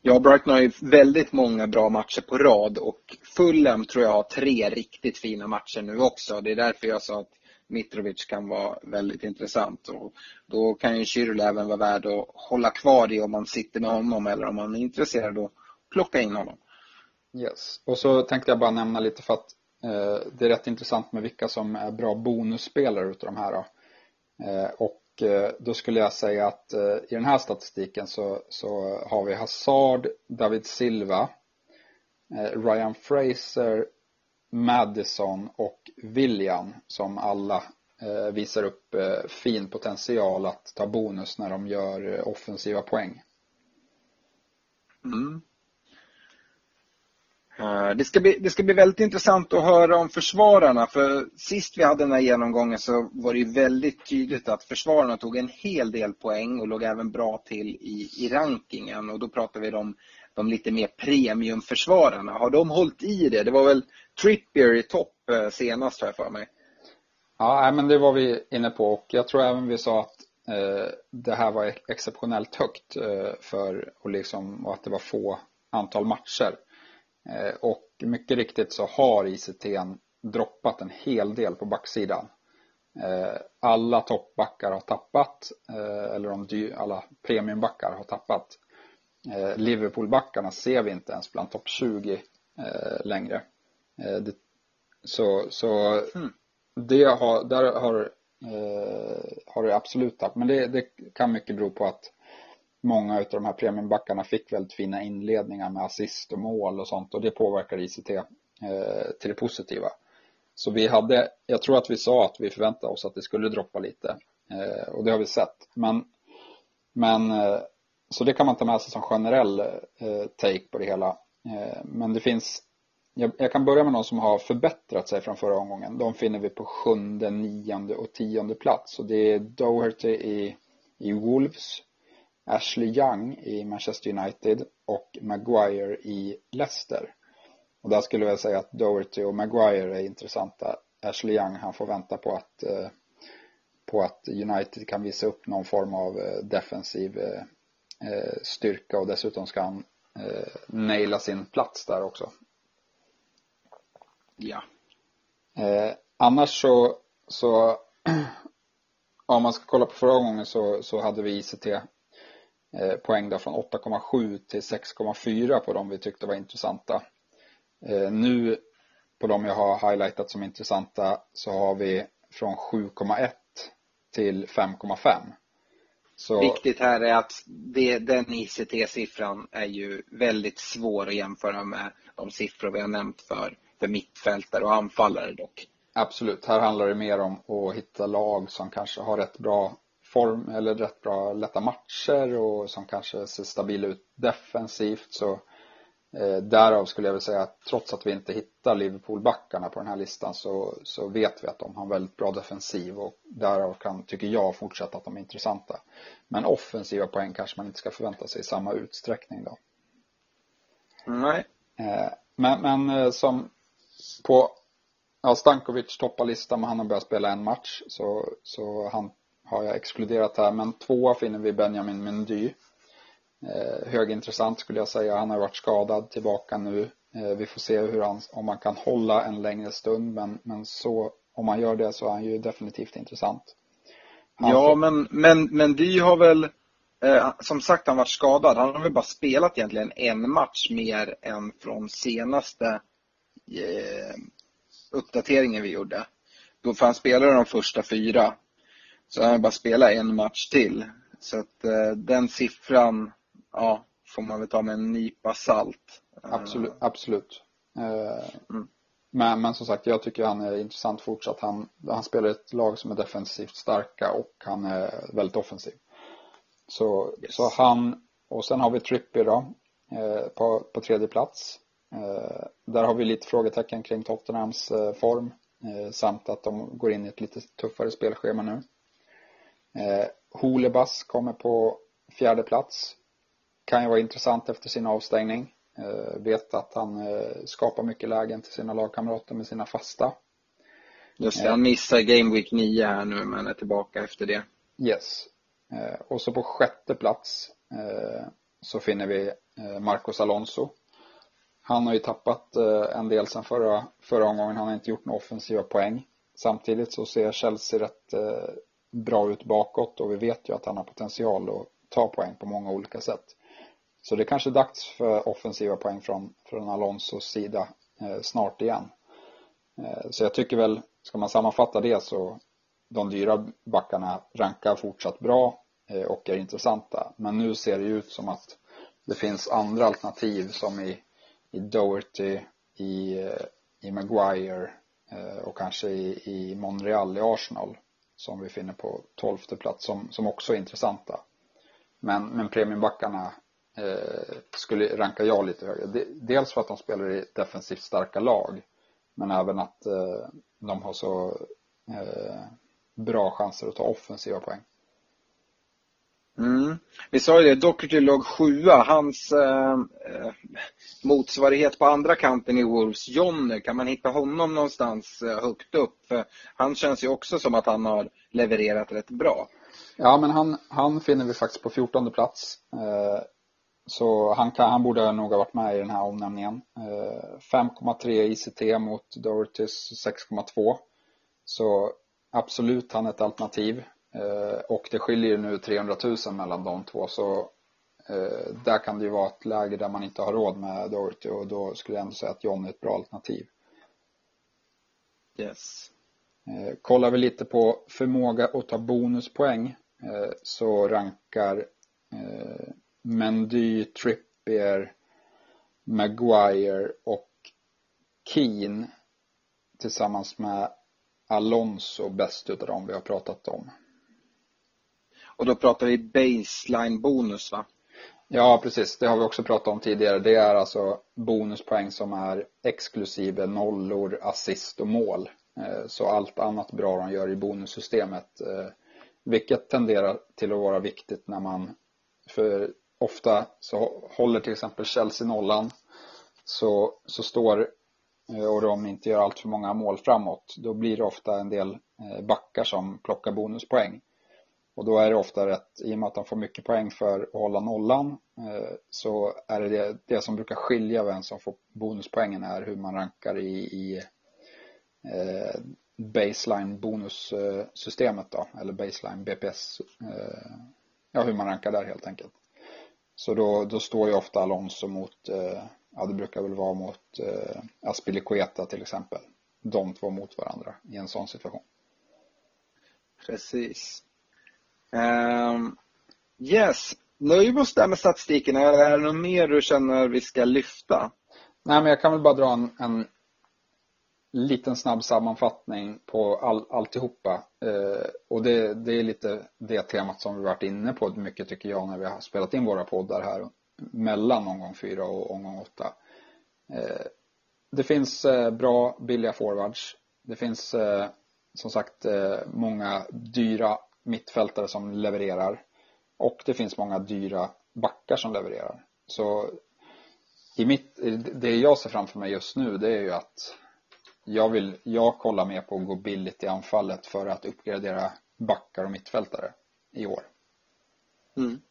Ja, Brighton har ju väldigt många bra matcher på rad och Fulham tror jag har tre riktigt fina matcher nu också. Det är därför jag sa att Mitrovic kan vara väldigt intressant. Och då kan ju Kyrul även vara värd att hålla kvar i om man sitter med honom eller om man är intresserad att plocka in honom. Yes. Och så tänkte jag bara nämna lite för att eh, det är rätt intressant med vilka som är bra bonusspelare utav de här. Då. Eh, och och eh, då skulle jag säga att eh, i den här statistiken så, så har vi Hazard, David Silva, eh, Ryan Fraser, Madison och William som alla visar upp fin potential att ta bonus när de gör offensiva poäng. Mm. Eh, det ska, bli, det ska bli väldigt intressant att höra om försvararna för sist vi hade den här genomgången så var det ju väldigt tydligt att försvararna tog en hel del poäng och låg även bra till i, i rankingen och då pratar vi om de lite mer premiumförsvararna. Har de hållit i det? Det var väl Trippier i topp eh, senast har jag för mig. Ja, men det var vi inne på och jag tror även vi sa att eh, det här var exceptionellt högt eh, för och, liksom, och att det var få antal matcher. Eh, och mycket riktigt så har ICT droppat en hel del på backsidan. Eh, alla toppbackar har tappat, eh, eller de alla premiumbackar har tappat. Liverpoolbackarna ser vi inte ens bland topp 20 längre. Så, så mm. det har, där har, har det absolut tappat. Men det, det kan mycket bero på att många av de här premiumbackarna fick väldigt fina inledningar med assist och mål och sånt och det påverkar ICT eh, till det positiva. Så vi hade, jag tror att vi sa att vi förväntade oss att det skulle droppa lite eh, och det har vi sett. Men, men eh, så det kan man ta med sig som generell eh, take på det hela. Eh, men det finns, jag, jag, kan börja med de som har förbättrat sig från förra omgången. De finner vi på sjunde, nionde och tionde plats och det är Doherty i, i Wolves Ashley Young i Manchester United och Maguire i Leicester. Och där skulle jag säga att Doherty och Maguire är intressanta. Ashley Young han får vänta på att, eh, på att United kan visa upp någon form av eh, defensiv eh, styrka och dessutom ska han naila sin plats där också. Ja. annars så, så om man ska kolla på förra gången så, så hade vi ICT poäng då från 8,7 till 6,4 på de vi tyckte var intressanta. Eh, nu på de jag har highlightat som intressanta så har vi från 7,1 till 5,5. Så... Viktigt här är att det, den ICT-siffran är ju väldigt svår att jämföra med de siffror vi har nämnt för, för mittfältare och anfallare dock. Absolut, här handlar det mer om att hitta lag som kanske har rätt bra form eller rätt bra lätta matcher och som kanske ser stabila ut defensivt så eh, därav skulle jag vilja säga att trots att vi inte hittar Liverpool-backarna på den här listan så, så vet vi att de har en väldigt bra defensiv och därav kan, tycker jag, fortsätta att de är intressanta. Men offensiva poäng kanske man inte ska förvänta sig i samma utsträckning då. Nej. Eh, men, men eh, som på Ja, Stankovic toppar listan men han har börjat spela en match så, så han har jag exkluderat här. Men tvåa finner vi Benjamin Mendy. Eh, högintressant skulle jag säga. Han har varit skadad tillbaka nu. Eh, vi får se hur han, om han kan hålla en längre stund men, men så, om han gör det så är han ju definitivt intressant. Han ja, får... men, men, men Dy har väl eh, som sagt han varit skadad. Han har väl bara spelat egentligen en match mer än från senaste eh, uppdateringen vi gjorde. Då för han spelade de första fyra. Så han har bara spelat en match till. Så att eh, den siffran, ja, får man väl ta med en nypa salt. Absolut. absolut. Eh, mm. Men, men som sagt, jag tycker han är intressant fortsatt. Han, han spelar ett lag som är defensivt starka och han är väldigt offensiv. Så, yes. så han, och sen har vi Trippier då, eh, på, på tredje plats. Eh, där har vi lite frågetecken kring Tottenhams eh, form eh, samt att de går in i ett lite tuffare spelschema nu. Eh, Holebas kommer på fjärde plats. Kan ju vara intressant efter sin avstängning. Eh, vet att han eh, skapar mycket lägen till sina lagkamrater med sina fasta. Just det, han missar Game Week 9 här nu men är tillbaka efter det. Yes. Och så på sjätte plats så finner vi Marcos Alonso. Han har ju tappat en del sen förra, förra omgången. Han har inte gjort några offensiva poäng. Samtidigt så ser Chelsea rätt bra ut bakåt och vi vet ju att han har potential att ta poäng på många olika sätt. Så det är kanske är dags för offensiva poäng från, från Alonsos sida eh, snart igen. Eh, så jag tycker väl, ska man sammanfatta det så de dyra backarna rankar fortsatt bra eh, och är intressanta. Men nu ser det ut som att det finns andra alternativ som i, i Doherty, i, eh, i Maguire eh, och kanske i, i Monreal i Arsenal som vi finner på tolfte plats som, som också är intressanta. Men, men premiumbackarna eh, skulle ranka jag lite högre. Dels för att de spelar i defensivt starka lag men även att eh, de har så eh, bra chanser att ta offensiva poäng. Mm. Vi sa ju det, Doherty låg sjua. Hans ehm, eh, motsvarighet på andra kanten i Wolves, Jonny, kan man hitta honom någonstans eh, högt upp? För han känns ju också som att han har levererat rätt bra. Ja, men han, han finner vi faktiskt på 14 plats. Eh, så han, kan, han borde nog ha varit med i den här omnämningen. Eh, 5,3 ICT mot Dohertys 6,2. Så absolut han är ett alternativ. Eh, och det skiljer ju nu 300 000 mellan de två så eh, där kan det ju vara ett läge där man inte har råd med Doherty och då skulle jag ändå säga att John är ett bra alternativ. Yes. Kollar vi lite på förmåga att ta bonuspoäng så rankar Mendy, Trippier, Maguire och Keen tillsammans med Alonso bäst utav dem vi har pratat om. Och då pratar vi baseline bonus va? Ja precis, det har vi också pratat om tidigare. Det är alltså bonuspoäng som är exklusive nollor, assist och mål. Eh, så allt annat bra de gör i bonussystemet. Eh, vilket tenderar till att vara viktigt när man för ofta så håller till exempel Chelsea nollan så, så står eh, och de inte gör allt för många mål framåt då blir det ofta en del backar som plockar bonuspoäng. Och då är det ofta rätt, i och med att de får mycket poäng för att hålla nollan eh, så är det, det det som brukar skilja vem som får bonuspoängen är hur man rankar i, i eh, baseline bonussystemet då, eller baseline BPS, eh, ja hur man rankar där helt enkelt. Så då, då står ju ofta Alonso mot, eh, ja det brukar väl vara mot eh, Aspilicueta till exempel. De två mot varandra i en sån situation. Precis. Um, yes, nöjer vi oss där med statistiken? Är det något mer du känner vi ska lyfta? Nej, men jag kan väl bara dra en, en liten snabb sammanfattning på all, alltihopa. Eh, och det, det är lite det temat som vi varit inne på mycket tycker jag när vi har spelat in våra poddar här mellan omgång fyra och omgång åtta. Eh, det finns eh, bra, billiga forwards. Det finns eh, som sagt eh, många dyra mittfältare som levererar. Och det finns många dyra backar som levererar. Så i mitt, det jag ser framför mig just nu det är ju att jag, vill, jag kollar mer på att gå billigt i anfallet för att uppgradera backar och mittfältare i år. Mm.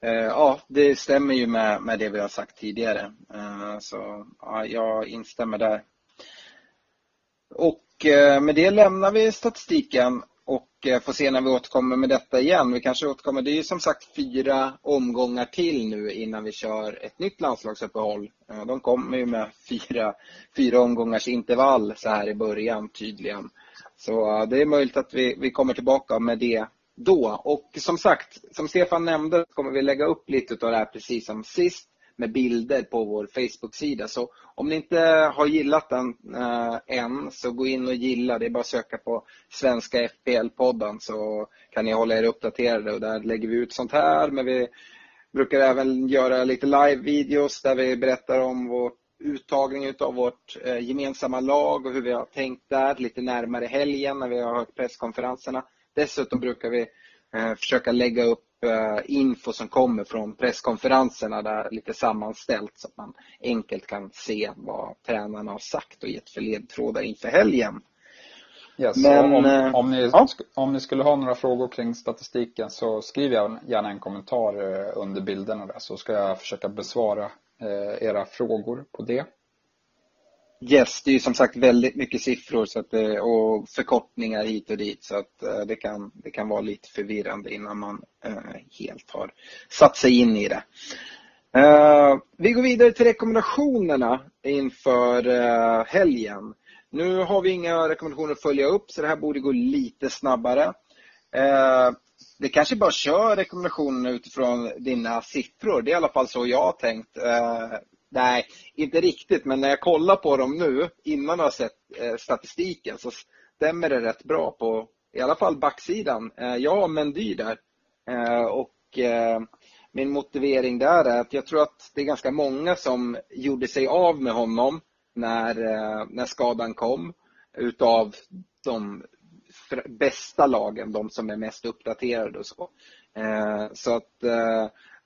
Eh, ja, det stämmer ju med, med det vi har sagt tidigare. Eh, så ja, jag instämmer där. Och Eh, med det lämnar vi statistiken och eh, får se när vi återkommer med detta igen. Vi kanske återkommer, det är ju som sagt fyra omgångar till nu innan vi kör ett nytt landslagsuppehåll. Eh, de kommer ju med fyra, fyra omgångars intervall så här i början tydligen. Så det är möjligt att vi, vi kommer tillbaka med det då. Och som sagt, som Stefan nämnde kommer vi lägga upp lite av det här precis som sist med bilder på vår Facebook-sida. Så om ni inte har gillat den eh, än så gå in och gilla. Det är bara att söka på Svenska FPL-podden så kan ni hålla er uppdaterade och där lägger vi ut sånt här. Men vi brukar även göra lite live-videos där vi berättar om vår uttagning av vårt eh, gemensamma lag och hur vi har tänkt där lite närmare helgen när vi har hört presskonferenserna. Dessutom brukar vi försöka lägga upp eh, info som kommer från presskonferenserna där lite sammanställt så att man enkelt kan se vad tränarna har sagt och gett för ledtrådar inför helgen. Yes, Men, om, eh, om, ni, ja. om ni skulle ha några frågor kring statistiken så skriv gärna en kommentar under bilderna där så ska jag försöka besvara era frågor på det. Yes, det är som sagt väldigt mycket siffror så att, eh, och förkortningar hit och dit så att eh, det kan, det kan vara lite förvirrande innan man eh, helt har satt sig in i det. Vi går vidare till rekommendationerna inför helgen. Nu har vi inga rekommendationer att följa upp så det här borde gå lite snabbare. Det kanske bara kör rekommendationerna utifrån dina siffror. Det är i alla fall så jag har tänkt. Nej, inte riktigt, men när jag kollar på dem nu innan jag har sett eh, statistiken så stämmer det rätt bra på i alla fall backsidan. Eh, jag har Mendy där eh, och eh, min motivering där är att jag tror att det är ganska många som gjorde sig av med honom när, eh, när skadan kom utav de bästa lagen, de som är mest uppdaterade och så. Eh, så att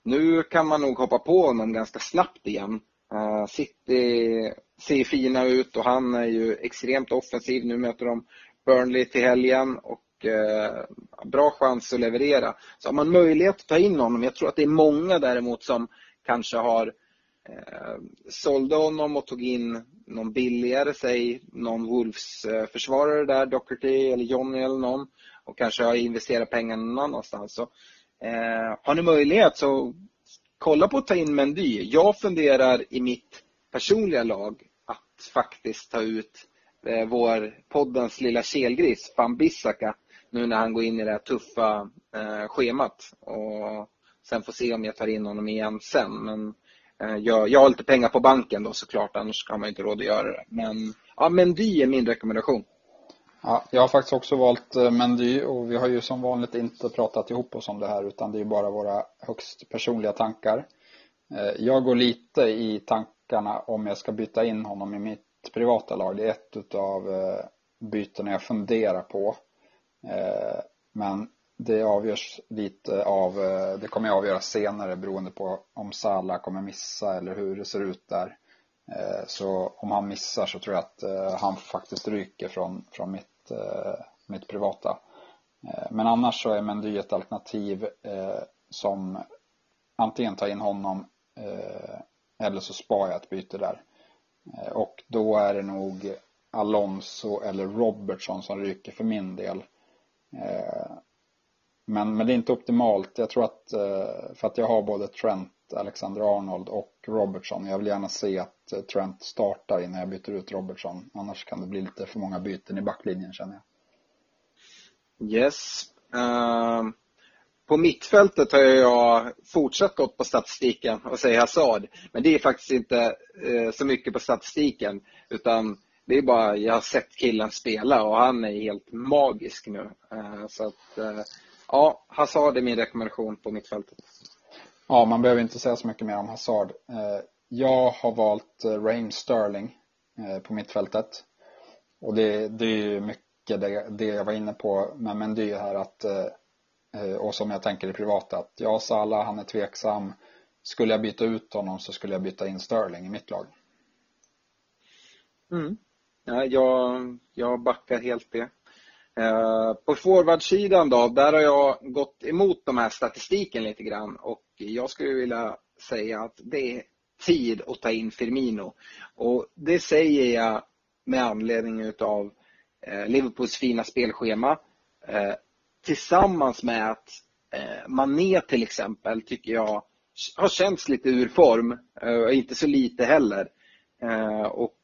nu kan man nog hoppa på honom ganska snabbt igen. Eh, City ser fina ut och han är ju extremt offensiv. Nu möter de Burnley till helgen och eh, bra chans att leverera. Så har man möjlighet att ta in honom, jag tror att det är många däremot som kanske har eh, sålde honom och tog in någon billigare, säg någon Wolves-försvarare där, Docherty eller Johnny eller någon och kanske har investerat pengarna någon annanstans. Så, eh, har ni möjlighet så kolla på att ta in Mendy. Jag funderar i mitt personliga lag att faktiskt ta ut eh, vår poddens lilla kelgris, Van Bissaka, nu när han går in i det här tuffa eh, schemat. Och sen får se om jag tar in honom igen sen. Men eh, jag, jag har lite pengar på banken då såklart, annars har man inte råd att göra det. Men ja, Mendy är min rekommendation. Ja, jag har faktiskt också valt eh, Mendy och vi har ju som vanligt inte pratat ihop oss om det här utan det är bara våra högst personliga tankar. Eh, jag går lite i tankarna om jag ska byta in honom i mitt privata lag. Det är ett utav eh, bytena jag funderar på. Men det avgörs lite av, det kommer jag avgöra senare beroende på om Salah kommer missa eller hur det ser ut där. Eh, så om han missar så tror jag att eh, han faktiskt ryker från, från mitt eh, mitt privata. Men annars så är Mendy ett alternativ som antingen tar in honom eller så spar jag ett byte där. Och då är det nog Alonso eller Robertson som ryker för min del. Men, men det är inte optimalt. Jag tror att eh, för att jag har både Trent, Alexander Arnold och Robertson. Jag vill gärna se att eh, Trent startar innan jag byter ut Robertson. Annars kan det bli lite för många byten i backlinjen känner jag. Yes. Uh, på mittfältet har jag fortsatt gått på statistiken och säger Hazard. Men det är faktiskt inte uh, så mycket på statistiken. Utan det är bara, jag har sett killen spela och han är helt magisk nu. Uh, så att, ja, Hazard är min rekommendation på mittfältet. Ja, man behöver inte säga så mycket mer om Hazard. Jag har valt Raheem Sterling på mittfältet. Och det, det är mycket det, det jag var inne på med Mendy här att eh, och som jag tänker i privata att ja, Salah han är tveksam. Skulle jag byta ut honom så skulle jag byta in Sterling i mitt lag. Mm. Ja, jag, jag backar helt det. Eh, på forwardsidan då, där har jag gått emot de här statistiken lite grann och jag skulle vilja säga att det är tid att ta in Firmino. Och det säger jag med anledning utav eh, Liverpools fina spelschema. Eh, tillsammans med att Mané till exempel tycker jag har känts lite ur form. Inte så lite heller. Och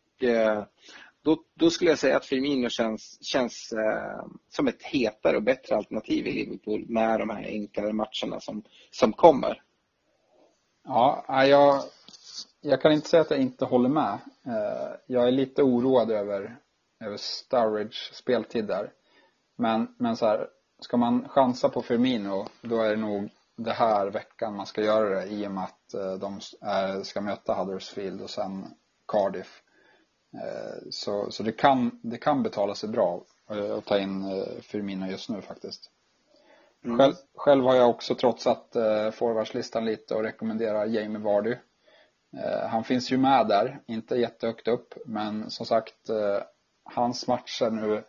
då, då skulle jag säga att Firmino känns, känns eh, som ett hetare och bättre alternativ i Liverpool med de här enklare matcherna som, som kommer. Ja, jag, jag kan inte säga att jag inte håller med. Eh, jag är lite oroad över, över Sturridge speltid där. Men, men så här, ska man chansa på Firmino då är det nog det här veckan man ska göra det i och med att eh, de eh, ska möta Huddersfield och sen Cardiff. Eh, så, så det, kan, det kan betala sig bra eh, att ta in eh, Firmino just nu faktiskt. Mm. Själv, själv, har jag också trotsat eh, forwardslistan lite och rekommenderar Jamie Vardy. Eh, han finns ju med där, inte jättehögt upp, men som sagt eh, hans matcher nu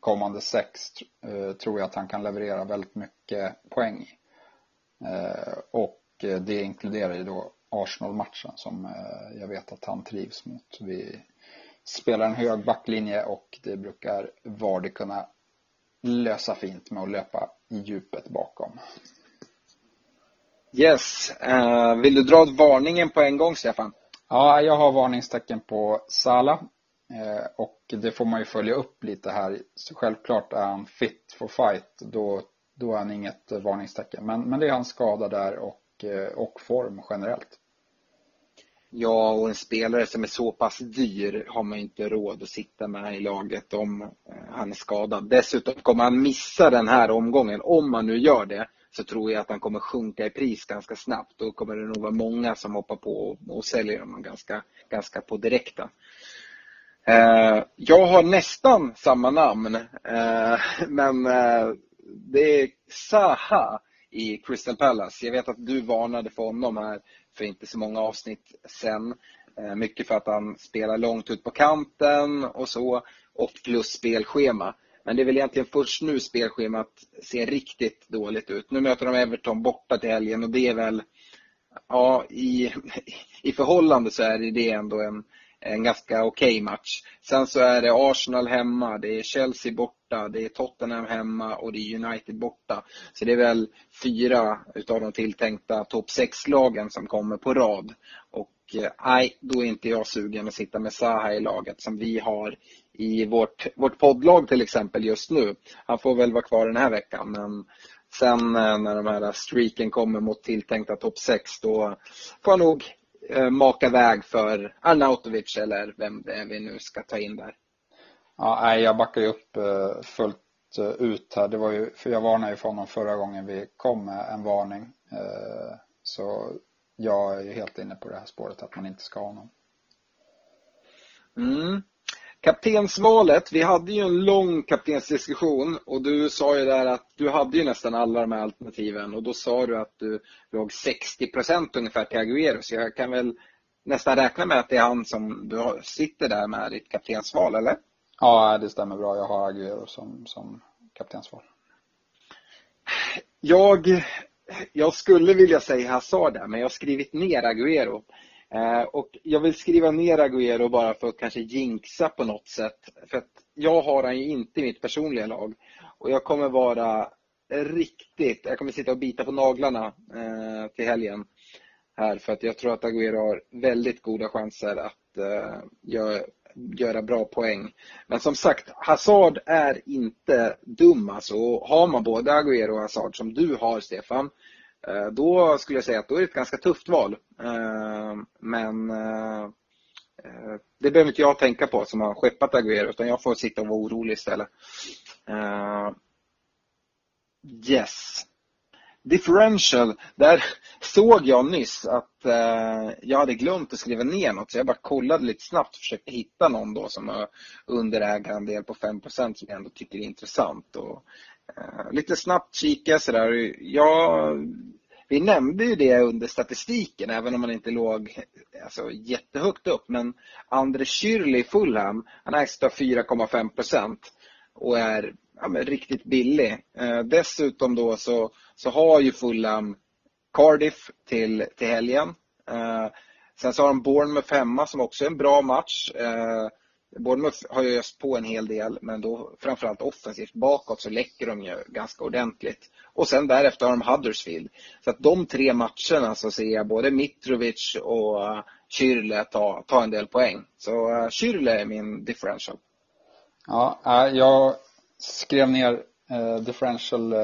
kommande sex eh, tror jag att han kan leverera väldigt mycket poäng i. och det inkluderar ju då Arsenal-matchen som jag vet att han trivs mot. Vi spelar en hög backlinje och det brukar Vardy kunna lösa fint med att löpa i djupet bakom. Yes. Uh, vill du dra varningen på en gång, Stefan? Ja, jag har varningstecken på Sala. Uh, och det får man ju följa upp lite här. Så självklart är han fit for fight. Då, då är han inget varningstecken. Men, men det är hans skada där och, och form generellt. Ja, och en spelare som är så pass dyr har man inte råd att sitta med i laget om eh, han är skadad. Dessutom kommer han missa den här omgången. Om han nu gör det så tror jag att han kommer sjunka i pris ganska snabbt. Då kommer det nog vara många som hoppar på och säljer honom ganska, ganska på direkten. Eh, jag har nästan samma namn, eh, men det är Saha i Crystal Palace. Jag vet att du varnade för honom här för inte så många avsnitt sen. Eh, mycket för att han spelar långt ut på kanten och så och plus spelschema. Men det är väl egentligen först nu spelschemat ser riktigt dåligt ut. Nu möter de Everton borta till helgen och det är väl, ja i, i förhållande så är det ändå en, en ganska okej okay match. Sen så är det Arsenal hemma, det är Chelsea borta, det är Tottenham hemma och det är United borta. Så det är väl fyra utav de tilltänkta topp 6-lagen som kommer på rad. Och eh, nej, då är inte jag sugen att sitta med Zaha i laget som vi har i vårt, vårt poddlag till exempel just nu. Han får väl vara kvar den här veckan men sen eh, när de här streaken kommer mot tilltänkta topp 6 då får jag nog maka väg för Arnautovic eller vem det är vi nu ska ta in där. Ja, nej, jag backar ju upp eh, fullt eh, ut här. Det var ju, för jag varnade ju för honom förra gången vi kom med en varning. Eh, så jag är ju helt inne på det här spåret att man inte ska ha honom. Mm. Kaptensvalet, vi hade ju en lång kaptensdiskussion och du sa ju där att du hade ju nästan alla de här alternativen och då sa du att du låg 60% ungefär till Agüero så jag kan väl nästan räkna med att det är han som du sitter där med ditt kaptensval, eller? Ja, det stämmer bra. Jag har Agüero som, som kaptensval. Jag, jag skulle vilja säga Hazard där, men jag har skrivit ner Agüero. Eh, och jag vill skriva ner Agüero bara för att kanske jinxa på något sätt. För att jag har han ju inte i mitt personliga lag. Och jag kommer vara riktigt, jag kommer sitta och bita på naglarna eh, till helgen. Här för att jag tror att Agüero har väldigt goda chanser att eh, göra, göra bra poäng. Men som sagt, Hazard är inte dum alltså. Har man både Agüero och Hazard som du har Stefan Eh, då skulle jag säga att då är det ett ganska tufft val. Eh, men eh, det behöver inte jag tänka på som har skeppat Aguero utan jag får sitta och vara orolig istället. Yes. Differential, där såg jag nyss att jag hade glömt att skriva ner något så jag bara kollade lite snabbt och försökte hitta någon då som har underägarandel på 5% som jag ändå tycker är intressant. Och, Eh, lite snabbt kika sådär. Jag vi nämnde ju det under statistiken, även om man inte låg alltså, jättehögt upp. Men André Schürrle i Fulham, han ägs av 4,5 procent och är ja, riktigt billig. Eh, dessutom då så, så har ju Fulham Cardiff till, till helgen. Eh, sen så har de Bournemouth hemma som också är en bra match. Eh, Bournemouth har ju öst på en hel del men då framförallt offensivt bakåt så läcker de ju ganska ordentligt. Och sen därefter har de Huddersfield. Så att de tre matcherna så ser jag både Mitrovic och eh, Kyrle ta, ta en del poäng. Så eh, Kyrle är min differential. Ja, eh, jag skrev ner differential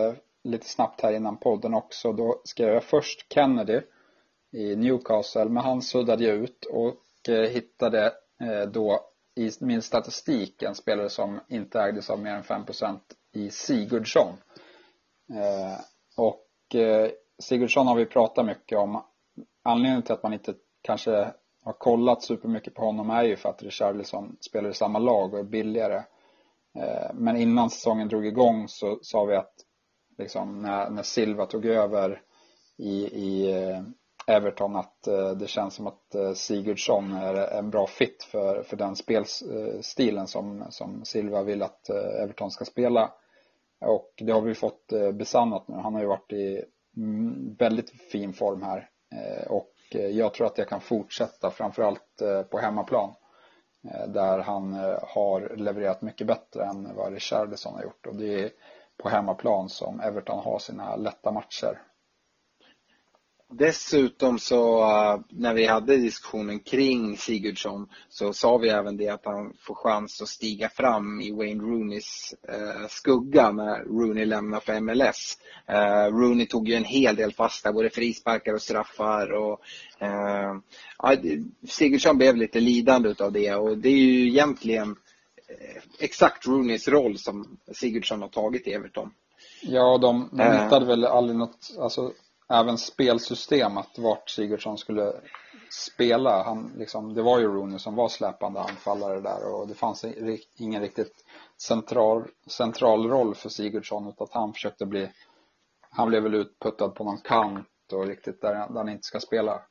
lite snabbt här innan podden också. Då skrev jag först Kennedy i Newcastle, men han suddade jag ut och hittade då i min statistik en spelare som inte ägdes av mer än 5% i Sigurdsson. Eh, och eh, Sigurdsson har vi pratat mycket om. Anledningen till att man inte kanske har kollat supermycket på honom är ju för att Richarlison spelar i samma lag och är billigare. Eh, men innan säsongen drog igång så sa vi att liksom, när, när Silva tog över i, i eh, Everton att eh, det känns som att eh, Sigurdsson är en bra fit för, för den spelstilen som, som Silva vill att eh, Everton ska spela. Och det har vi fått besannat nu. Han har ju varit i mm, väldigt fin form här. Och jag tror att det kan fortsätta framförallt på hemmaplan. Där han har levererat mycket bättre än vad Richardison har gjort. Och det är på hemmaplan som Everton har sina lätta matcher. Dessutom så uh, när vi hade diskussionen kring Sigurdsson så sa vi även det att han får chans att stiga fram i Wayne Rooneys uh, skugga när Rooney lämnar för MLS. Eh, Rooney tog ju en hel del fasta, både frisparkar och straffar och Sigurdsson blev lite lidande utav det och det är ju egentligen exakt Rooneys roll som Sigurdsson har tagit i Everton. Ja, de, de hittade väl aldrig något, alltså även spelsystem att vart Sigurdsson skulle spela. Han, liksom, det var ju Rooney som var släpande anfallare där och det fanns ingen riktigt central, central roll för Sigurdsson utan att han försökte bli han blev väl utputtad på någon kant och riktigt där, där han inte ska spela.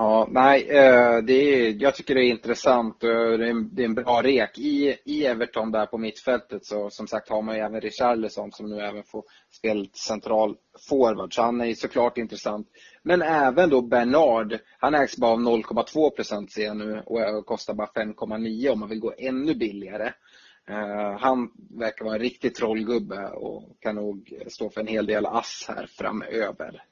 Ja, nej, eh, det är, jag tycker det är intressant eh, och det är en bra rek. I, I Everton där på mittfältet så som sagt har man ju även Richarlison som nu även får spela central forward. Så han är såklart intressant. Men även då Bernard, han ägs bara av 0,2 procent ser jag nu och kostar bara 5,9 om man vill gå ännu billigare. Eh, han verkar vara en riktig trollgubbe och kan nog stå för en hel del ass här framöver.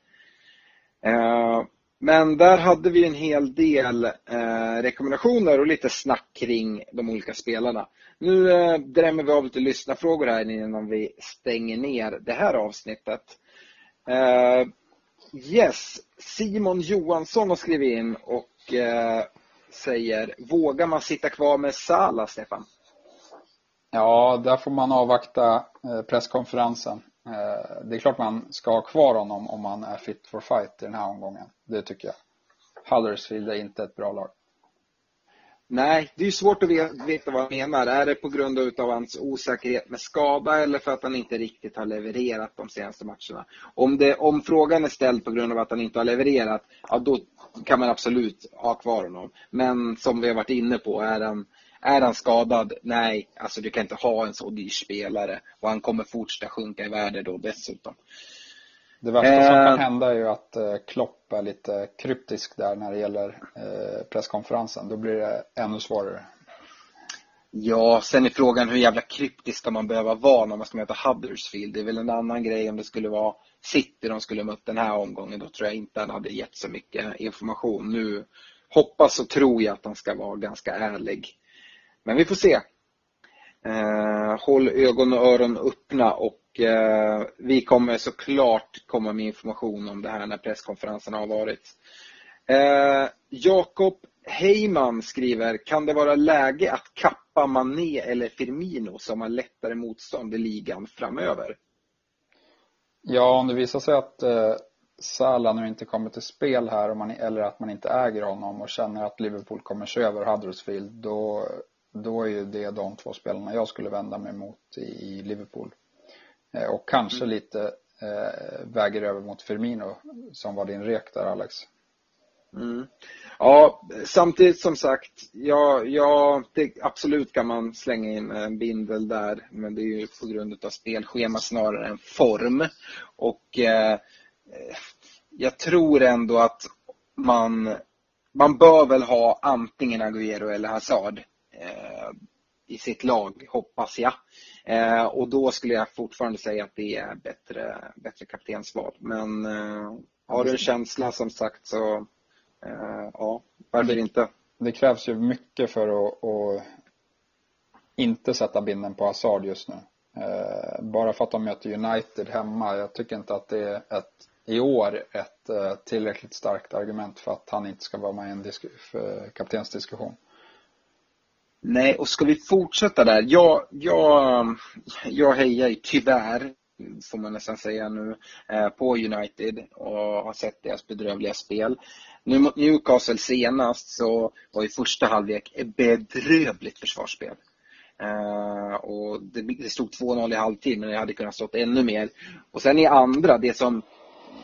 Men där hade vi en hel del eh, rekommendationer och lite snack kring de olika spelarna. Nu eh, drämmer vi av lite lyssnarfrågor här innan vi stänger ner det här avsnittet. Eh, yes, Simon Johansson har skrivit in och eh, säger Vågar man sitta kvar med Sala, Stefan? Ja, där får man avvakta eh, presskonferensen. Eh, det är klart man ska ha kvar honom om man är fit for fight i den här omgången. Det tycker jag. Huddersfield är inte ett bra lag. Nej, det är svårt att veta vad han menar. Är det på grund av hans osäkerhet med skada eller för att han inte riktigt har levererat de senaste matcherna? Om, det, om frågan är ställd på grund av att han inte har levererat, ja då kan man absolut ha kvar honom. Men som vi har varit inne på, är han är han skadad? Nej, alltså du kan inte ha en så dyr spelare. Och han kommer fortsätta sjunka i värde då dessutom. Det värsta eh, som kan hända är ju att eh, Klopp är lite kryptisk där när det gäller eh, presskonferensen. Då blir det ännu svårare. Ja, sen är frågan hur jävla kryptisk ska man behöva vara när man ska möta Huddersfield. Det är väl en annan grej om det skulle vara City de skulle mött den här omgången. Då tror jag inte han hade gett så mycket information. Nu hoppas och tror jag att han ska vara ganska ärlig. Men vi får se. Eh, håll ögon och öron öppna och eh, vi kommer såklart komma med information om det här när presskonferensen har varit. Eh, Jakob Heyman skriver, kan det vara läge att kappa Mané eller Firmino som har lättare motstånd i ligan framöver? Ja, om det visar sig att eh, Salah nu inte kommer till spel här man, eller att man inte äger honom och känner att Liverpool kommer köra över Huddersfield då då är ju det de två spelarna jag skulle vända mig mot i Liverpool. Eh, och kanske mm. lite eh, väger över mot Firmino som var din rek där Alex. Mm. Ja, samtidigt som sagt, ja, ja det, absolut kan man slänga in en bindel där, men det är ju på grund av spelschema snarare än form. Och eh, jag tror ändå att man, man bör väl ha antingen Agüero eller Hazard eh, i sitt lag, hoppas jag. Eh, och då skulle jag fortfarande säga att det är bättre, bättre kaptensval. Men eh, har du en känsla som sagt så Eh, ja, varför inte? Det krävs ju mycket för att, att inte sätta binden på Hazard just nu. Eh, bara för att de möter United hemma. Jag tycker inte att det är ett, i år ett eh, tillräckligt starkt argument för att han inte ska vara med i en kaptensdiskussion. Nej, och ska vi fortsätta där? Jag, jag, jag hejar ju tyvärr får man nästan säga nu, eh, på United och har sett deras bedrövliga spel. Nu mot Newcastle senast så var ju första halvlek ett bedrövligt försvarsspel. Uh, och det, det stod 2-0 i halvtid men det hade kunnat stått ännu mer. Och sen i andra, det som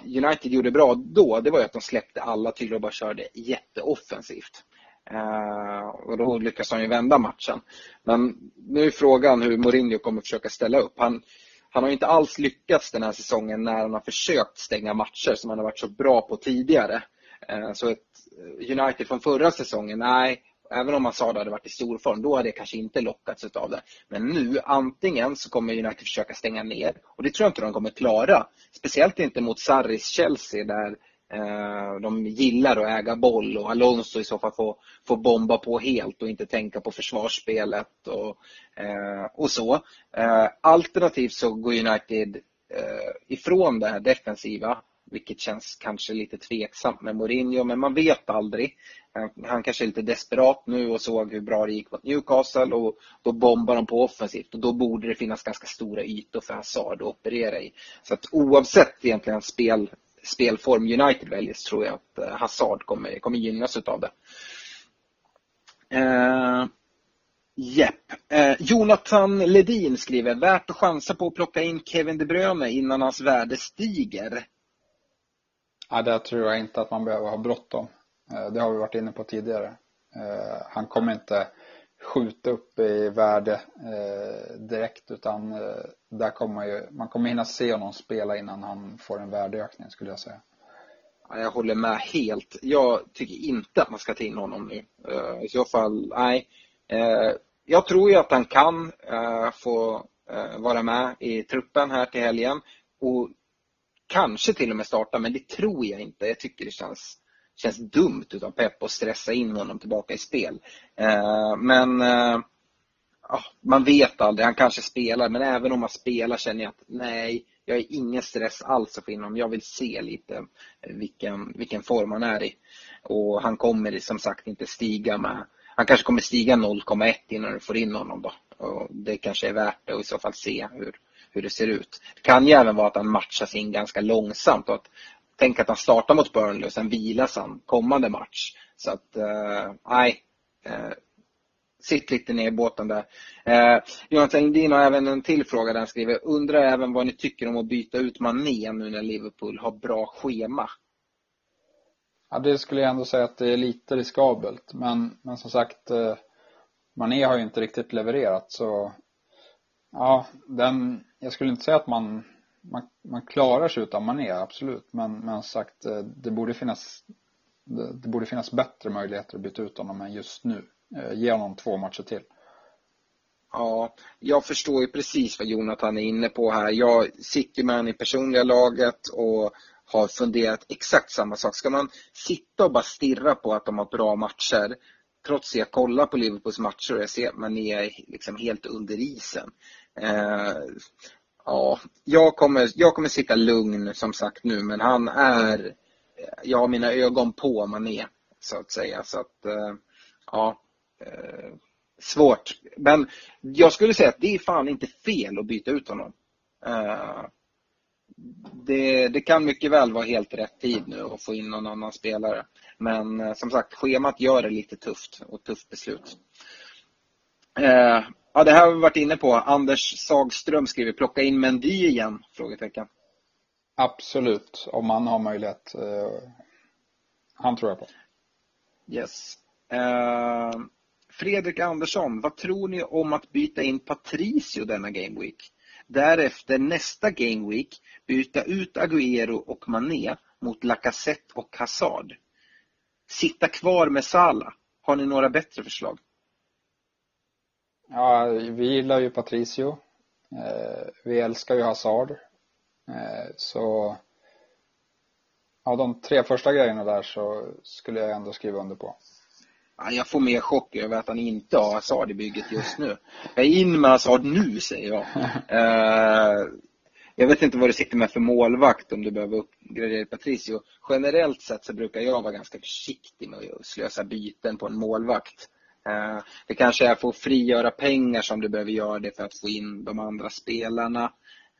United gjorde bra då, det var ju att de släppte alla till och bara körde jätteoffensivt. Eh, och då lyckas de ju vända matchen. Men nu är frågan hur Mourinho kommer försöka ställa upp. Han, han har inte alls lyckats den här säsongen när han har försökt stänga matcher som han har varit så bra på tidigare. Eh, så ett eh, United från förra säsongen, nej, även om man sa att det hade varit i stor form, då hade det kanske inte lockats av det. Men nu, antingen så kommer United försöka stänga ner och det tror jag inte de kommer klara. Speciellt inte mot Sarris Chelsea där Eh, de gillar att äga boll och Alonso i så fall får, får bomba på helt och inte tänka på försvarsspelet och, eh, och så. Eh, alternativt så går United ifrån det här defensiva vilket känns kanske lite tveksamt med Mourinho, men man vet aldrig. Han, kanske är lite desperat nu och såg hur bra det gick mot Newcastle och då bombar de på offensivt och då borde det finnas ganska stora ytor för Hazard att operera i. Så att oavsett egentligen spel, spelform United väljer så tror jag att eh, Hazard kommer, kommer gynnas utav det. Uh, Jepp. Eh, Jonathan Ledin skriver, värt att chansa på att plocka in Kevin De Bruyne innan hans värde stiger. Ja, där tror jag inte att man behöver ha bråttom. Eh, det har vi varit inne på tidigare. Eh, han kommer inte skjuta upp i värde eh, direkt utan eh, där kommer man, ju, man kommer hinna se honom spela innan han får en värdeökning skulle jag säga. Jag håller med helt. Jag tycker inte att man ska ta in honom nu. Eh, I så fall, nej. Eh, jag tror ju att han kan få vara med i truppen här till helgen. Och kanske till och med starta, men det tror jag inte. Jag tycker det känns, känns dumt utav Pep att stressa in honom tillbaka i spel. Eh, men eh, ah, man vet aldrig, han kanske spelar, men även om han spelar känner jag att nej, jag är ingen stress alls att få in honom. Jag vill se lite eh, vilken, vilken form han är i. Och han kommer som sagt inte stiga med, han kanske kommer stiga 0,1 innan du får in honom då. Och det kanske är värt det och i så fall se hur, hur det ser ut. Det kan ju även vara att han matchas in ganska långsamt. Och att, tänk att han startar mot Burnley och sen vilas han kommande match. Så att, eh, nej. Eh, sitt lite ner i båten där. Eh, Jonathan Lindin har även en till fråga där han skriver. Undrar även vad ni tycker om att byta ut Mané nu när Liverpool har bra schema. Ja, det skulle jag ändå säga att det är lite riskabelt. Men, men som sagt, eh, Mané har ju inte riktigt levererat så Ja, den, jag skulle inte säga att man, man, man klarar sig utan Mané, absolut. Men, men sagt, eh, det borde finnas det, det borde finnas bättre möjligheter att byta ut honom än just nu. Eh, ge honom två matcher till. Ja, jag förstår ju precis vad Jonathan är inne på här. Jag sitter med honom i personliga laget och har funderat exakt samma sak. Ska man sitta och bara stirra på att de har bra matcher trots att jag kollar på Liverpools matcher och jag ser att man är liksom helt under isen. Eh, ja, jag kommer, jag kommer sitta lugn som sagt nu men han är, jag har mina ögon på Mané så att säga. Så att, eh, ja, eh, svårt. Men jag skulle säga att det är fan inte fel att byta ut honom. Eh, det, det, kan mycket väl vara helt rätt tid nu att få in någon annan spelare. Men som sagt, schemat gör det lite tufft och tufft beslut. Ja, det här har vi varit inne på. Anders Sagström skriver, plocka in Mendy igen? Frågetecken. Absolut, om man har möjlighet. Eh, han tror jag på. Yes. Uh, Fredrik Andersson, vad tror ni om att byta in Patricio denna Game Week? Därefter nästa Game Week byta ut Agüero och Mané mot Lacazette och Hazard. Sitta kvar med Salah. Har ni några bättre förslag? Ja, vi gillar ju Patricio. Eh, vi älskar ju Hazard. Eh, så ja, de tre första grejerna där så skulle jag ändå skriva under på. Jag får mer chock över att han inte har Hazard i bygget just nu. Jag är in med Hazard nu, säger jag. Eh, jag vet inte vad du sitter med för målvakt om du behöver uppgradera Patricio. Generellt sett så brukar jag vara ganska försiktig med att slösa byten på en målvakt. Eh, det kanske är för att frigöra pengar som du behöver göra det för att få in de andra spelarna.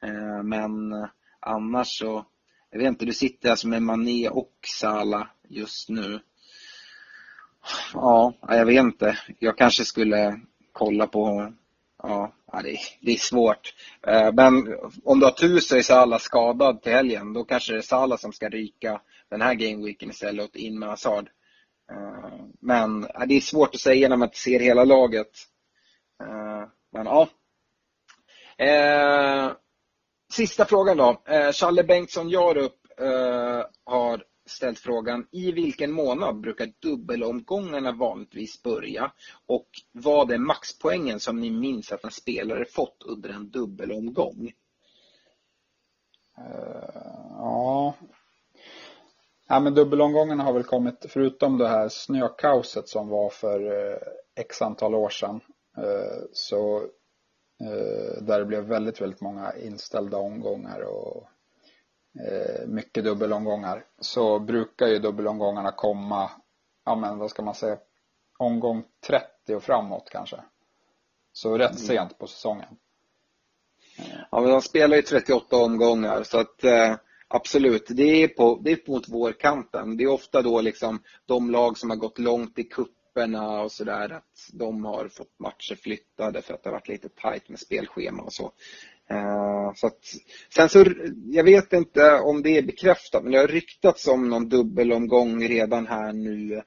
Eh, men eh, annars så, jag vet inte, du sitter alltså med Mané och Sala just nu. Ja, jag vet inte. Jag kanske skulle kolla på Ja, det är, det är svårt. Men om du har tur så är Salah skadad till helgen. Då kanske det är Salah som ska ryka den här gameweeken istället och in med Hazard. Eh, men det är svårt att säga när man inte ser hela laget. Eh, men ja. Eh, sista frågan då. Challe Bengtsson Jarup har ställt frågan i vilken månad brukar dubbelomgångarna vanligtvis börja? Och vad är maxpoängen som ni minns att en spelare fått under en dubbelomgång? Ja ja, men dubbelomgångarna har väl kommit, förutom det här snökaoset som var för uh, x antal år sedan, uh, så där det blev väldigt, väldigt många inställda omgångar och Eh, mycket dubbelomgångar så brukar ju dubbelomgångarna komma, ja men vad ska man säga, omgång 30 och framåt kanske. Så rätt mm. sent på säsongen. Ja men de spelar ju 38 omgångar så att eh, absolut, det är, på, det är mot vårkanten. Det är ofta då liksom de lag som har gått långt i kupperna och sådär att de har fått matcher flyttade för att det har varit lite tajt med spelschema och så. Eh, så att, sen så, jag vet inte om det är bekräftat, men det har ryktats om någon dubbelomgång redan här nu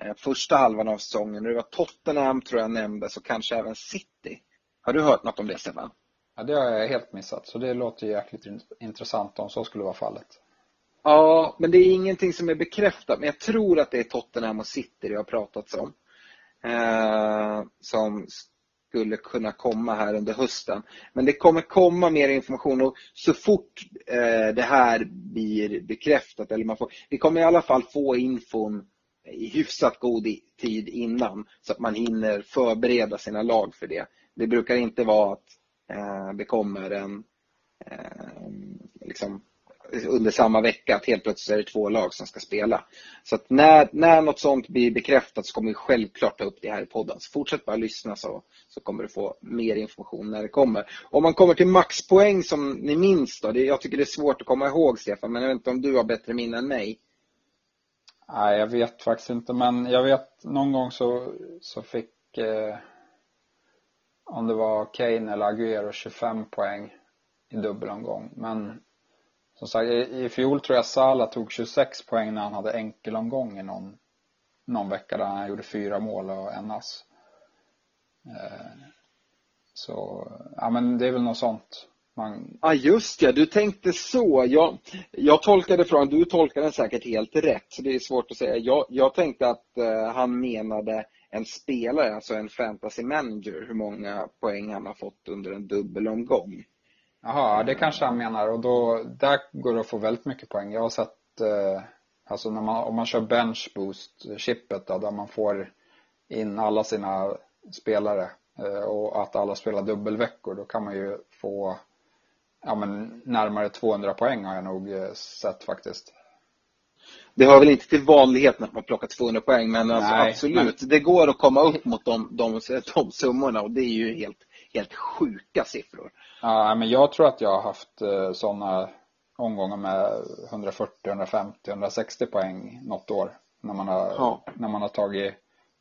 eh, första halvan av säsongen. Det var Tottenham tror jag nämndes och kanske även City. Har du hört något om det Stefan? Ja, det har jag helt missat, så det låter jäkligt intressant om så skulle vara fallet. Ja, men det är ingenting som är bekräftat, men jag tror att det är Tottenham och City det har pratats om. Eh, som skulle kunna komma här under hösten. Men det kommer komma mer information och så fort eh, det här blir bekräftat, eller man får, vi kommer i alla fall få infon i hyfsat god tid innan så att man hinner förbereda sina lag för det. Det brukar inte vara att Eh, det kommer en eh, liksom, under samma vecka att helt plötsligt är det två lag som ska spela. Så att när, när något sånt blir bekräftat så kommer vi självklart ta upp det här i podden. Så fortsätt bara lyssna så, så kommer du få mer information när det kommer. Om man kommer till maxpoäng som ni minns då, det, jag tycker det är svårt att komma ihåg Stefan, men jag vet inte om du har bättre minne än mig. Nej, jag vet faktiskt inte, men jag vet någon gång så, så fick eh, om det var Kane eller Aguero 25 poäng i dubbelomgång. Men som sagt, i, i fjol tror jag Salah tog 26 poäng när han hade enkelomgång i någon, någon vecka där han gjorde fyra mål och en ass. Eh, så, ja men det är väl något sånt. Man... Ja just ja, du tänkte så. Jag, jag tolkade frågan, du tolkade den säkert helt rätt. Så det är svårt att säga. Jag, jag tänkte att eh, han menade en spelare, alltså en fantasy manager, hur många poäng han har fått under en dubbelomgång. Jaha, det kanske han menar och då, där går det att få väldigt mycket poäng. Jag har sett, eh, alltså när man, om man kör bench boost chippet då, där man får in alla sina spelare eh, och att alla spelar dubbelveckor, då kan man ju få ja, men närmare 200 poäng har jag nog eh, sett faktiskt. Det hör väl inte till vanligheten att man plockar 200 poäng, men alltså, Nej, absolut. Men... Det går att komma upp mot de, de, de summorna och det är ju helt, helt sjuka siffror. Ja, men jag tror att jag har haft eh, sådana omgångar med 140, 150, 160 poäng något år. När man har, ja. när man har tagit,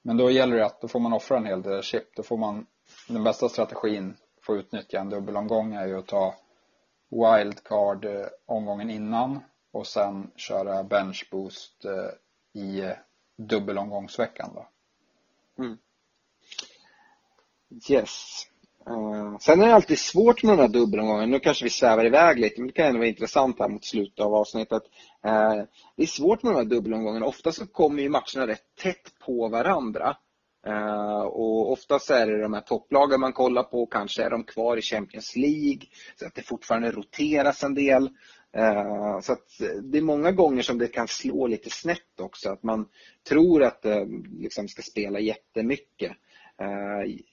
men då gäller det att då får man offra en hel del chip. Då får man, den bästa strategin för att utnyttja en dubbelomgång är ju att ta wildcard eh, omgången innan och sen köra bench boost eh, i eh, dubbelomgångsveckan då. Mm. Yes. Uh, sen är det alltid svårt med de här dubbelomgångarna. Nu kanske vi svävar iväg lite, men det kan ändå vara intressant här mot slutet av avsnittet. Uh, det är svårt med de här dubbelomgångarna. Ofta så kommer ju matcherna rätt tätt på varandra. Uh, och oftast är det de här topplagen man kollar på, kanske är de kvar i Champions League, så att det fortfarande roteras en del. Eh, så att eh, det är många gånger som det kan slå lite snett också, att man tror att det liksom ska spela jättemycket.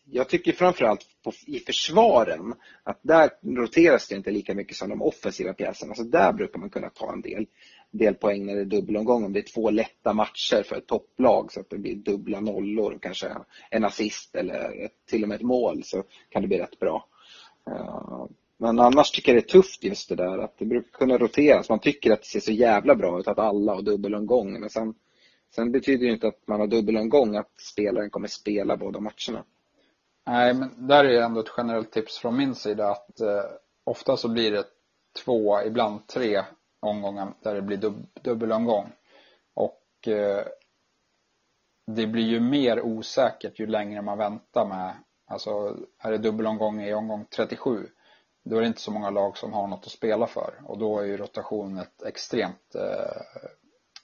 Jag tycker framförallt på, i försvaren att där roteras det inte lika mycket som de offensiva pjäserna, så där brukar man kunna ta en del del poäng när det är dubbelomgång. Om det är två lätta matcher för ett topplag så att det blir dubbla nollor och kanske en assist eller ett, till och med ett mål så kan det bli rätt bra. Men annars tycker jag det är tufft just det där att det brukar kunna roteras. Man tycker att det ser så jävla bra ut att alla har dubbelomgång. Men sen, sen betyder det inte att man har dubbelomgång att spelaren kommer spela båda matcherna. Nej, men där är ändå ett generellt tips från min sida att eh, ofta så blir det två, ibland tre omgångar där det blir dub dubbelomgång. Och eh, det blir ju mer osäkert ju längre man väntar med, alltså är det dubbelomgång i omgång 37 då är det inte så många lag som har något att spela för och då är ju rotation ett extremt, eh,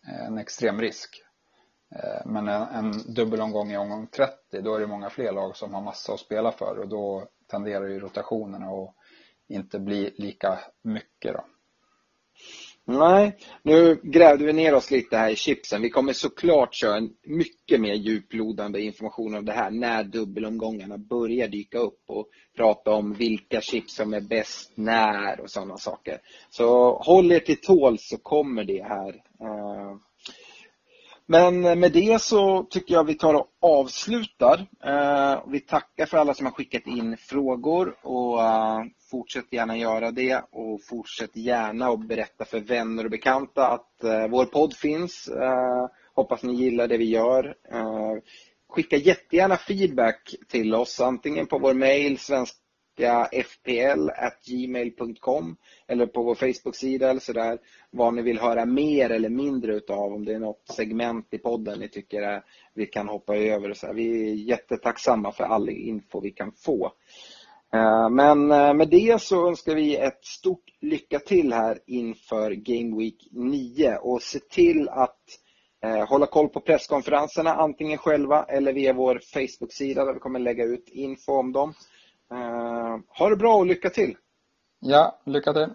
eh en extrem risk. Eh, men en, en dubbelomgång i omgång 30 då är det många fler lag som har massa att spela för och då tenderar ju rotationerna att inte bli lika mycket då. Nej, nu grävde vi ner oss lite här i chipsen. Vi kommer såklart köra en mycket mer djuplodande information om det här när dubbelomgångarna börjar dyka upp och prata om vilka chips som är bäst när och sådana saker. Så håll er till tål så kommer det här. Eh, men med det så tycker jag vi tar och avslutar. Eh, vi tackar för alla som har skickat in frågor och eh, fortsätt gärna göra det och fortsätt gärna att berätta för vänner och bekanta att eh, vår podd finns. Hoppas ni gillar det vi gör. Skicka jättegärna feedback till oss antingen på vår mail svensk fpl.gmail.com eller på vår Facebook-sida eller sådär vad ni vill höra mer eller mindre utav om det är något segment i podden ni tycker vi kan hoppa över. Så Vi är jättetacksamma för all info vi kan få. Eh, men eh, med det så önskar vi ett stort lycka till här inför Game Week 9 och se till att eh, hålla koll på presskonferenserna antingen själva eller via vår Facebook-sida där vi kommer lägga ut info om dem. Uh, ha det bra och lycka till! Ja, lycka till!